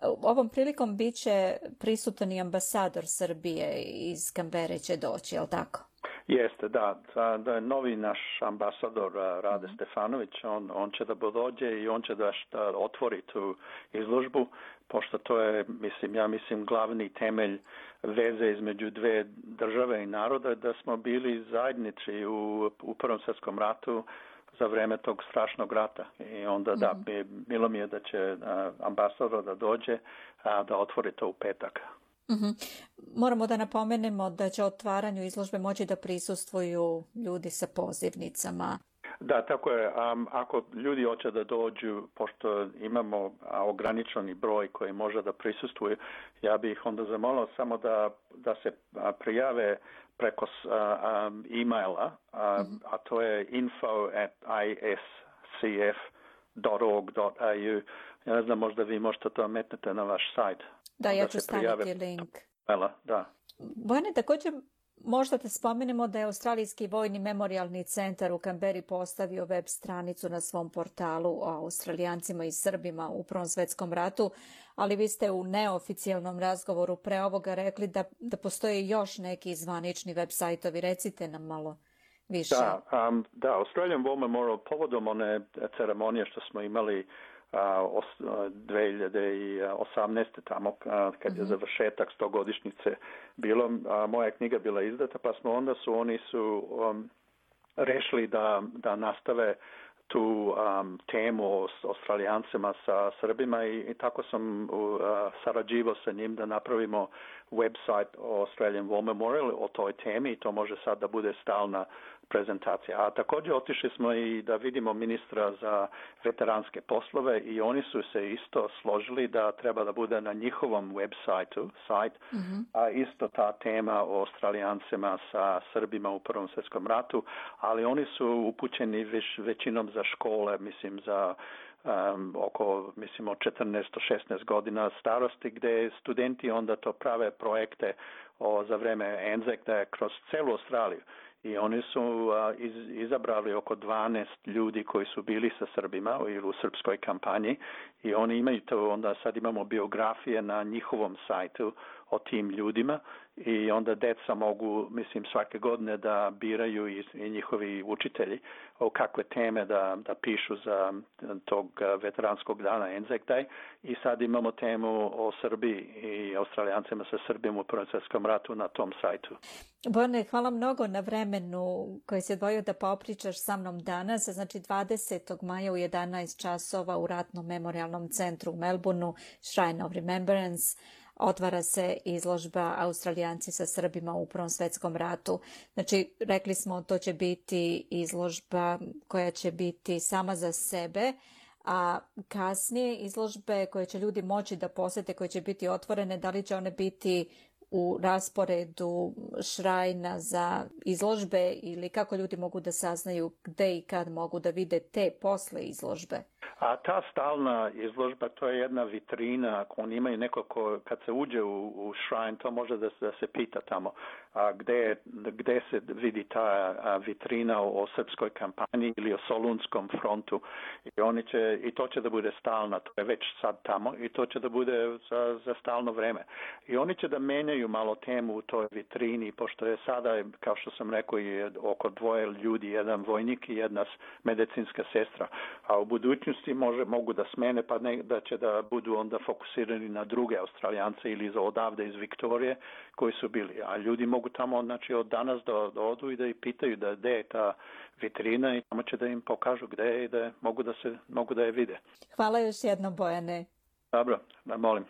Ovom prilikom bit će prisutan i ambasador Srbije iz Kambere će doći, je li tako? Jeste, da. Da je novi naš ambasador Rade mm. Stefanović, on, on će da dođe i on će da šta otvori tu izložbu, pošto to je, mislim, ja mislim, glavni temelj veze između dve države i naroda, da smo bili zajednici u, u Prvom svjetskom ratu, za vreme tog strašnog rata. I onda da, mm bilo mi je da će ambasador da dođe a, da otvori to u petak. Mm Moramo da napomenemo da će otvaranju izložbe moći da prisustvuju ljudi sa pozivnicama. Da, tako je. Um, ako ljudi hoće da dođu, pošto imamo ograničeni broj koji može da prisustvuju, ja bih onda zamolio samo da, da se prijave preko um, e-maila, a, mm-hmm. a to je info at iscf.org.au. Ja ne znam, možda vi možete to metnete na vaš sajt. Da, ja ću staviti link. Da. Bojane, također Možda da spomenemo da je Australijski vojni memorialni centar u Kamberi postavio web stranicu na svom portalu o Australijancima i Srbima u Prvom svetskom ratu, ali vi ste u neoficijalnom razgovoru pre ovoga rekli da, da postoje još neki zvanični web sajtovi. Recite nam malo više. Da, um, da Australian War Memorial povodom one ceremonije što smo imali 2018. tamo kad je mhm. završetak stogodišnjice bilo, moja knjiga bila izdata, pa smo onda su oni su um, rešili da, da nastave tu um, temu o Australijancima sa Srbima i, i tako sam uh, sarađivao sa njim da napravimo website o Australian War Memorial o toj temi i to može sad da bude stalna prezentacija. A također otišli smo i da vidimo ministra za veteranske poslove i oni su se isto složili da treba da bude na njihovom web sajtu, sajt, mm-hmm. a isto ta tema o Australijancima sa Srbima u Prvom svjetskom ratu, ali oni su upućeni već, većinom za škole, mislim za um, oko mislim od 14-16 godina starosti gdje studenti onda to prave projekte o, za vreme Anzac kroz celu Australiju i oni su iz, izabrali oko 12 ljudi koji su bili sa Srbima ili u srpskoj kampanji i oni imaju to, onda sad imamo biografije na njihovom sajtu o tim ljudima i onda deca mogu, mislim, svake godine da biraju i, i njihovi učitelji o kakve teme da, da pišu za tog veteranskog dana Anzac Day i sad imamo temu o Srbiji i Australijancima sa Srbijom u Prvom ratu na tom sajtu. Borne, hvala mnogo na vremenu koji se odvojio da popričaš sa mnom danas. Znači 20. maja u 11 časova u Ratnom memorialnom centru u Melbourneu, Shrine of Remembrance, otvara se izložba Australijanci sa Srbima u Prvom svetskom ratu. Znači, rekli smo to će biti izložba koja će biti sama za sebe, a kasnije izložbe koje će ljudi moći da posete, koje će biti otvorene, da li će one biti u rasporedu šrajna za izložbe ili kako ljudi mogu da saznaju gde i kad mogu da vide te posle izložbe? A ta stalna izložba, to je jedna vitrina, ako oni imaju neko ko, kad se uđe u, u šrajn, to može da da se pita tamo. A, gde, gde se vidi ta a, vitrina o, o srpskoj kampanji ili o Solunskom frontu i oni će i to će da bude stalna, to je već sad tamo i to će da bude za, za stalno vreme. I oni će da menjaju malo temu u toj vitrini, pošto je sada, kao što sam rekao, je oko dvoje ljudi, jedan vojnik i jedna medicinska sestra, a u budućnosti može, mogu da smene pa ne, da će da budu onda fokusirani na druge Australijance ili za odavde iz Viktorije koji su bili. A ljudi mogu tamo znači, od danas da, da odu i da ih pitaju da gde je ta vitrina i tamo će da im pokažu gde je i da mogu da, se, mogu da je vide. Hvala još jednom Bojane. Dobro, da molim.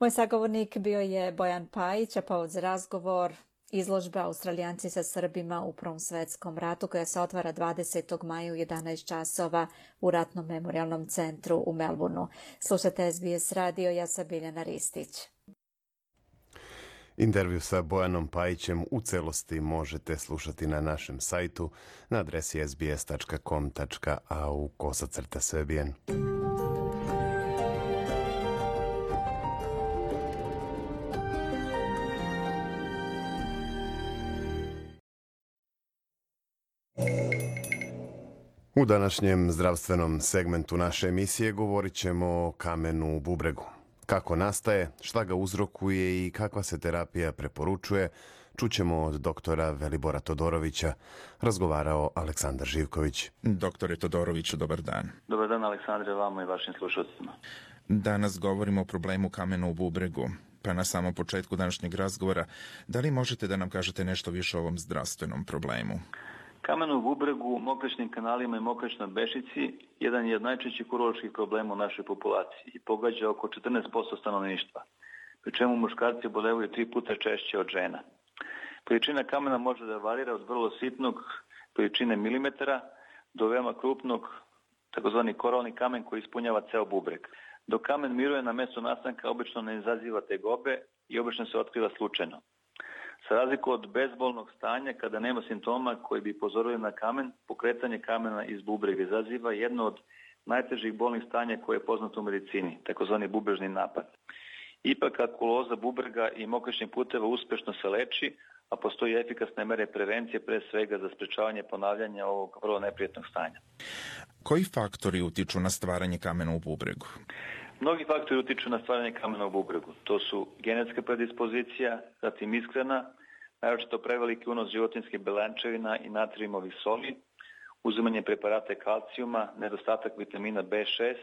Moj sagovornik bio je Bojan Pajić, a povod za razgovor Izložba Australijanci sa Srbima u Prvom svetskom ratu koja se otvara 20. maja u 11 časova u Ratnom memorialnom centru u Melbourneu. Slušate SBS radio, ja sam Biljana Ristić. Intervju sa Bojanom Pajićem u celosti možete slušati na našem sajtu na adresi sbs.com.au kosacrta srbijen. U današnjem zdravstvenom segmentu naše emisije govorit ćemo o kamenu u bubregu. Kako nastaje, šta ga uzrokuje i kakva se terapija preporučuje, čućemo od doktora Velibora Todorovića, razgovarao Aleksandar Živković. Doktore Todoroviću, dobar dan. Dobar dan, Aleksandre, vama i vašim slušalcima. Danas govorimo o problemu kamena u bubregu. Pa na samom početku današnjeg razgovora, da li možete da nam kažete nešto više o ovom zdravstvenom problemu? Kamen u bubregu, mokračnim kanalima i mokračnoj bešici jedan je od najčešćih uroloških problema u našoj populaciji i pogađa oko 14% stanovništva, pri čemu muškarci bolevaju tri puta češće od žena. Količina kamena može da varira od vrlo sitnog količine milimetara do veoma krupnog takozvani koralni kamen koji ispunjava ceo bubreg. Dok kamen miruje na mesto nastanka obično ne izaziva tegobe i obično se otkriva slučajno. Za razliku od bezbolnog stanja, kada nema simptoma koji bi pozorili na kamen, pokretanje kamena iz bubrega izaziva jedno od najtežih bolnih stanja koje je poznato u medicini, takozvani bubrežni napad. Ipak akuloza bubrega i mokračnih puteva uspešno se leči, a postoji efikasne mere prevencije pre svega za sprečavanje ponavljanja ovog vrlo neprijetnog stanja. Koji faktori utiču na stvaranje kamena u bubregu? Mnogi faktori utiču na stvaranje kamena u bubregu. To su genetska predispozicija, zatim iskrena, naročito preveliki unos životinskih belančevina i natriumovih soli, uzimanje preparata kalcijuma, nedostatak vitamina B6,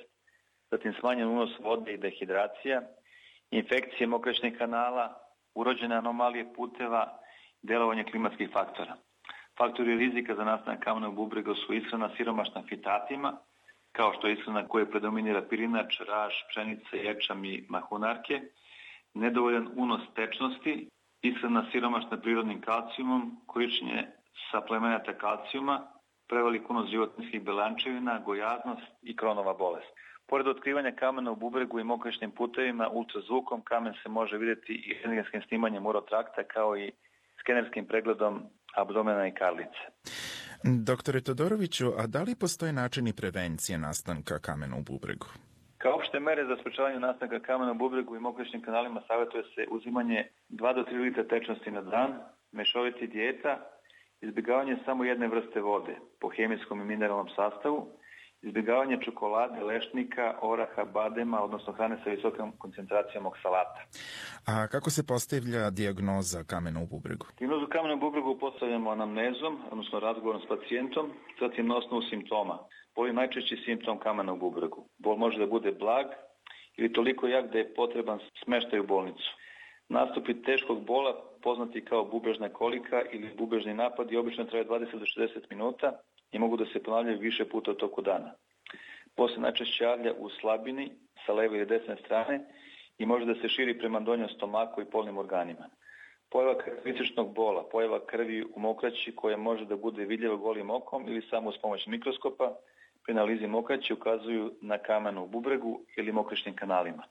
zatim smanjen unos vode i dehidracija, infekcije mokračnih kanala, urođene anomalije puteva, delovanje klimatskih faktora. Faktori rizika za nastanak kamena u bubregu su ishrana siromašna fitatima, kao što je ishrana koje predominira pirinač, raž, pšenica, ječam i mahunarke, nedovoljan unos tečnosti, ishrana siromašna prirodnim kalcijumom, korišćenje saplemenata kalcijuma, prevelik unos životinskih belančevina, gojaznost i kronova bolest. Pored otkrivanja kamena u bubregu i mokračnim putevima, ultrazvukom kamen se može videti i rentgenskim snimanjem urotrakta kao i skenerskim pregledom abdomena i karlice. Doktore Todoroviću, a da li postoje načini prevencije nastanka kamena u bubregu? Kao opšte mere za sprečavanje nastanka kamena u bubregu i mokračnim kanalima savjetuje se uzimanje 2 do 3 litra tečnosti na dan, mešoviti dijeta, izbjegavanje samo jedne vrste vode po hemijskom i mineralnom sastavu, izbjegavanje čokolade, lešnika, oraha, badema, odnosno hrane sa visokom koncentracijom oksalata. A kako se postavlja diagnoza kamena u bubregu? Diagnozu kamena u bubregu postavljamo anamnezom, odnosno razgovorom s pacijentom, zatim na osnovu simptoma. Bol je najčešći simptom kamena u bubregu. Bol može da bude blag ili toliko jak da je potreban smeštaj u bolnicu. Nastupi teškog bola, poznati kao bubrežna kolika ili bubrežni napad, i obično traje 20 do 60 minuta i mogu da se ponavljaju više puta u toku dana. Posle najčešće javlja u slabini sa leve ili desne strane i može da se širi prema donjom stomaku i polnim organima. Pojava karakterističnog bola, pojava krvi u mokraći koja može da bude vidljiva golim okom ili samo uz pomoć mikroskopa, pri analizi mokraći ukazuju na kamen u bubregu ili mokračnim kanalima.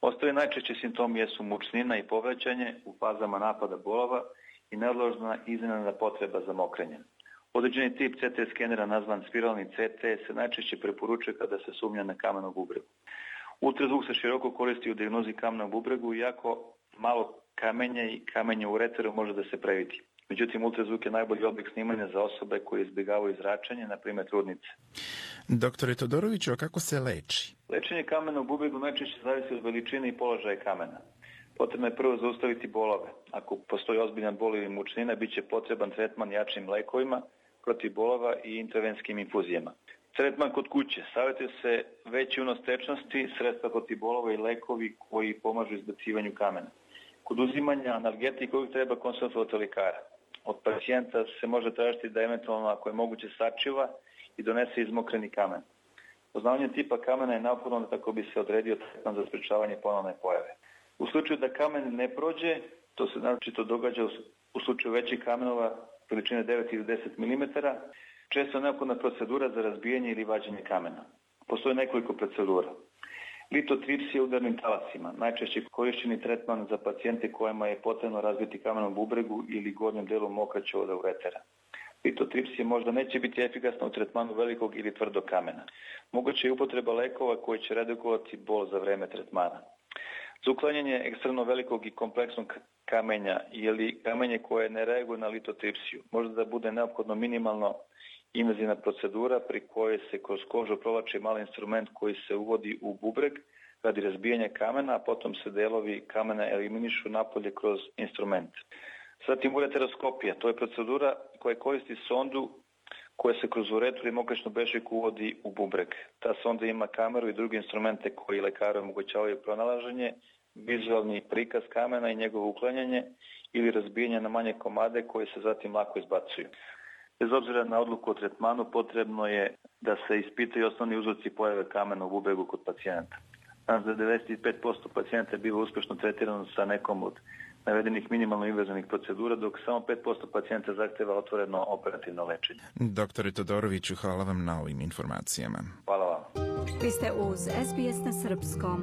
Ostali najčešći simptomi jesu mučnina i povraćanje u fazama napada bolova i neodložna iznenada potreba za mokrenjem. Određeni tip CT skenera nazvan spiralni CT se najčešće preporučuje kada se sumnja na kamen u bubregu. Ultrazvuk se široko koristi u diagnozi kamena u bubregu, iako malo kamenja i kamenja u reteru može da se previti. Međutim, ultrazvuk je najbolji oblik snimanja za osobe koje izbjegavaju zračenje, na primjer trudnice. Doktore Todoroviću, a kako se leči? Lečenje kamena u bubregu najčešće zavisi od veličine i položaja kamena. Potrebno je prvo zaustaviti bolove. Ako postoji ozbiljan bol ili mučnina, bit će potreban tretman jačim lekovima protiv bolova i intravenskim infuzijama. Tretman kod kuće. Savjetuje se veći unos tečnosti, sredstva protiv bolova i lekovi koji pomažu izbacivanju kamena. Kod uzimanja analgetika uvijek treba konsultovati lekara. Od pacijenta se može tražiti da eventualno, ako je moguće, sačiva i donese izmokreni kamen. Poznavanje tipa kamena je neophodno tako bi se odredio tretman za sprečavanje ponovne pojave. U slučaju da kamen ne prođe, to se naročito događa u slučaju većih kamenova veličine 9 ili 10 mm, često je neophodna procedura za razbijanje ili vađenje kamena. Postoje nekoliko procedura. Litotripsija udarnim talasima, najčešće korišćeni tretman za pacijente kojima je potrebno razbiti kamen u bubregu ili gornjem delu mokraća od uretera. Litotripsija možda neće biti efikasna u tretmanu velikog ili tvrdog kamena. Moguće je upotreba lekova koji će redukovati bol za vreme tretmana. Za uklanjanje ekstremno velikog i kompleksnog kamenja ili kamenje koje ne reaguje na litotripsiju, možda da bude neophodno minimalno invazivna procedura pri kojoj se kroz kožu provlači mali instrument koji se uvodi u bubreg radi razbijanja kamena, a potom se delovi kamena eliminišu napolje kroz instrument. Zatim ureteroskopija, to je procedura koja koristi sondu koja se kroz uretru i mokračnu bešiku uvodi u bubreg. Ta sonda ima kameru i druge instrumente koji lekaru omogućavaju pronalaženje, vizualni prikaz kamena i njegovo uklanjanje ili razbijanje na manje komade koje se zatim lako izbacuju. Bez obzira na odluku o tretmanu, potrebno je da se ispitaju osnovni uzroci pojave kamena u bubregu kod pacijenta. Danas za 95% pacijenta je bilo uspešno tretirano sa nekom od navedenih minimalno invazivnih procedura, dok samo 5% pacijenta zahteva otvoreno operativno lečenje. Doktore Todoroviću, hvala vam na ovim informacijama. Hvala vam. Vi ste uz SBS na Srpskom.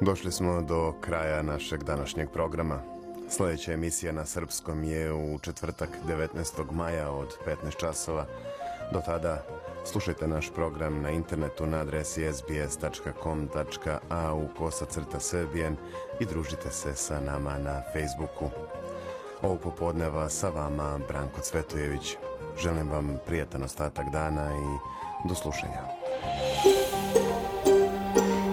Došli smo do kraja našeg današnjeg programa. Sljedeća emisija na Srpskom je u četvrtak 19. maja od 15 časova. Do tada slušajte naš program na internetu na adresi sbs.com.au kosacrta srbijen i družite se sa nama na Facebooku. Ovo popodneva sa vama Branko Cvetojević. Želim vam prijatan ostatak dana i do slušanja.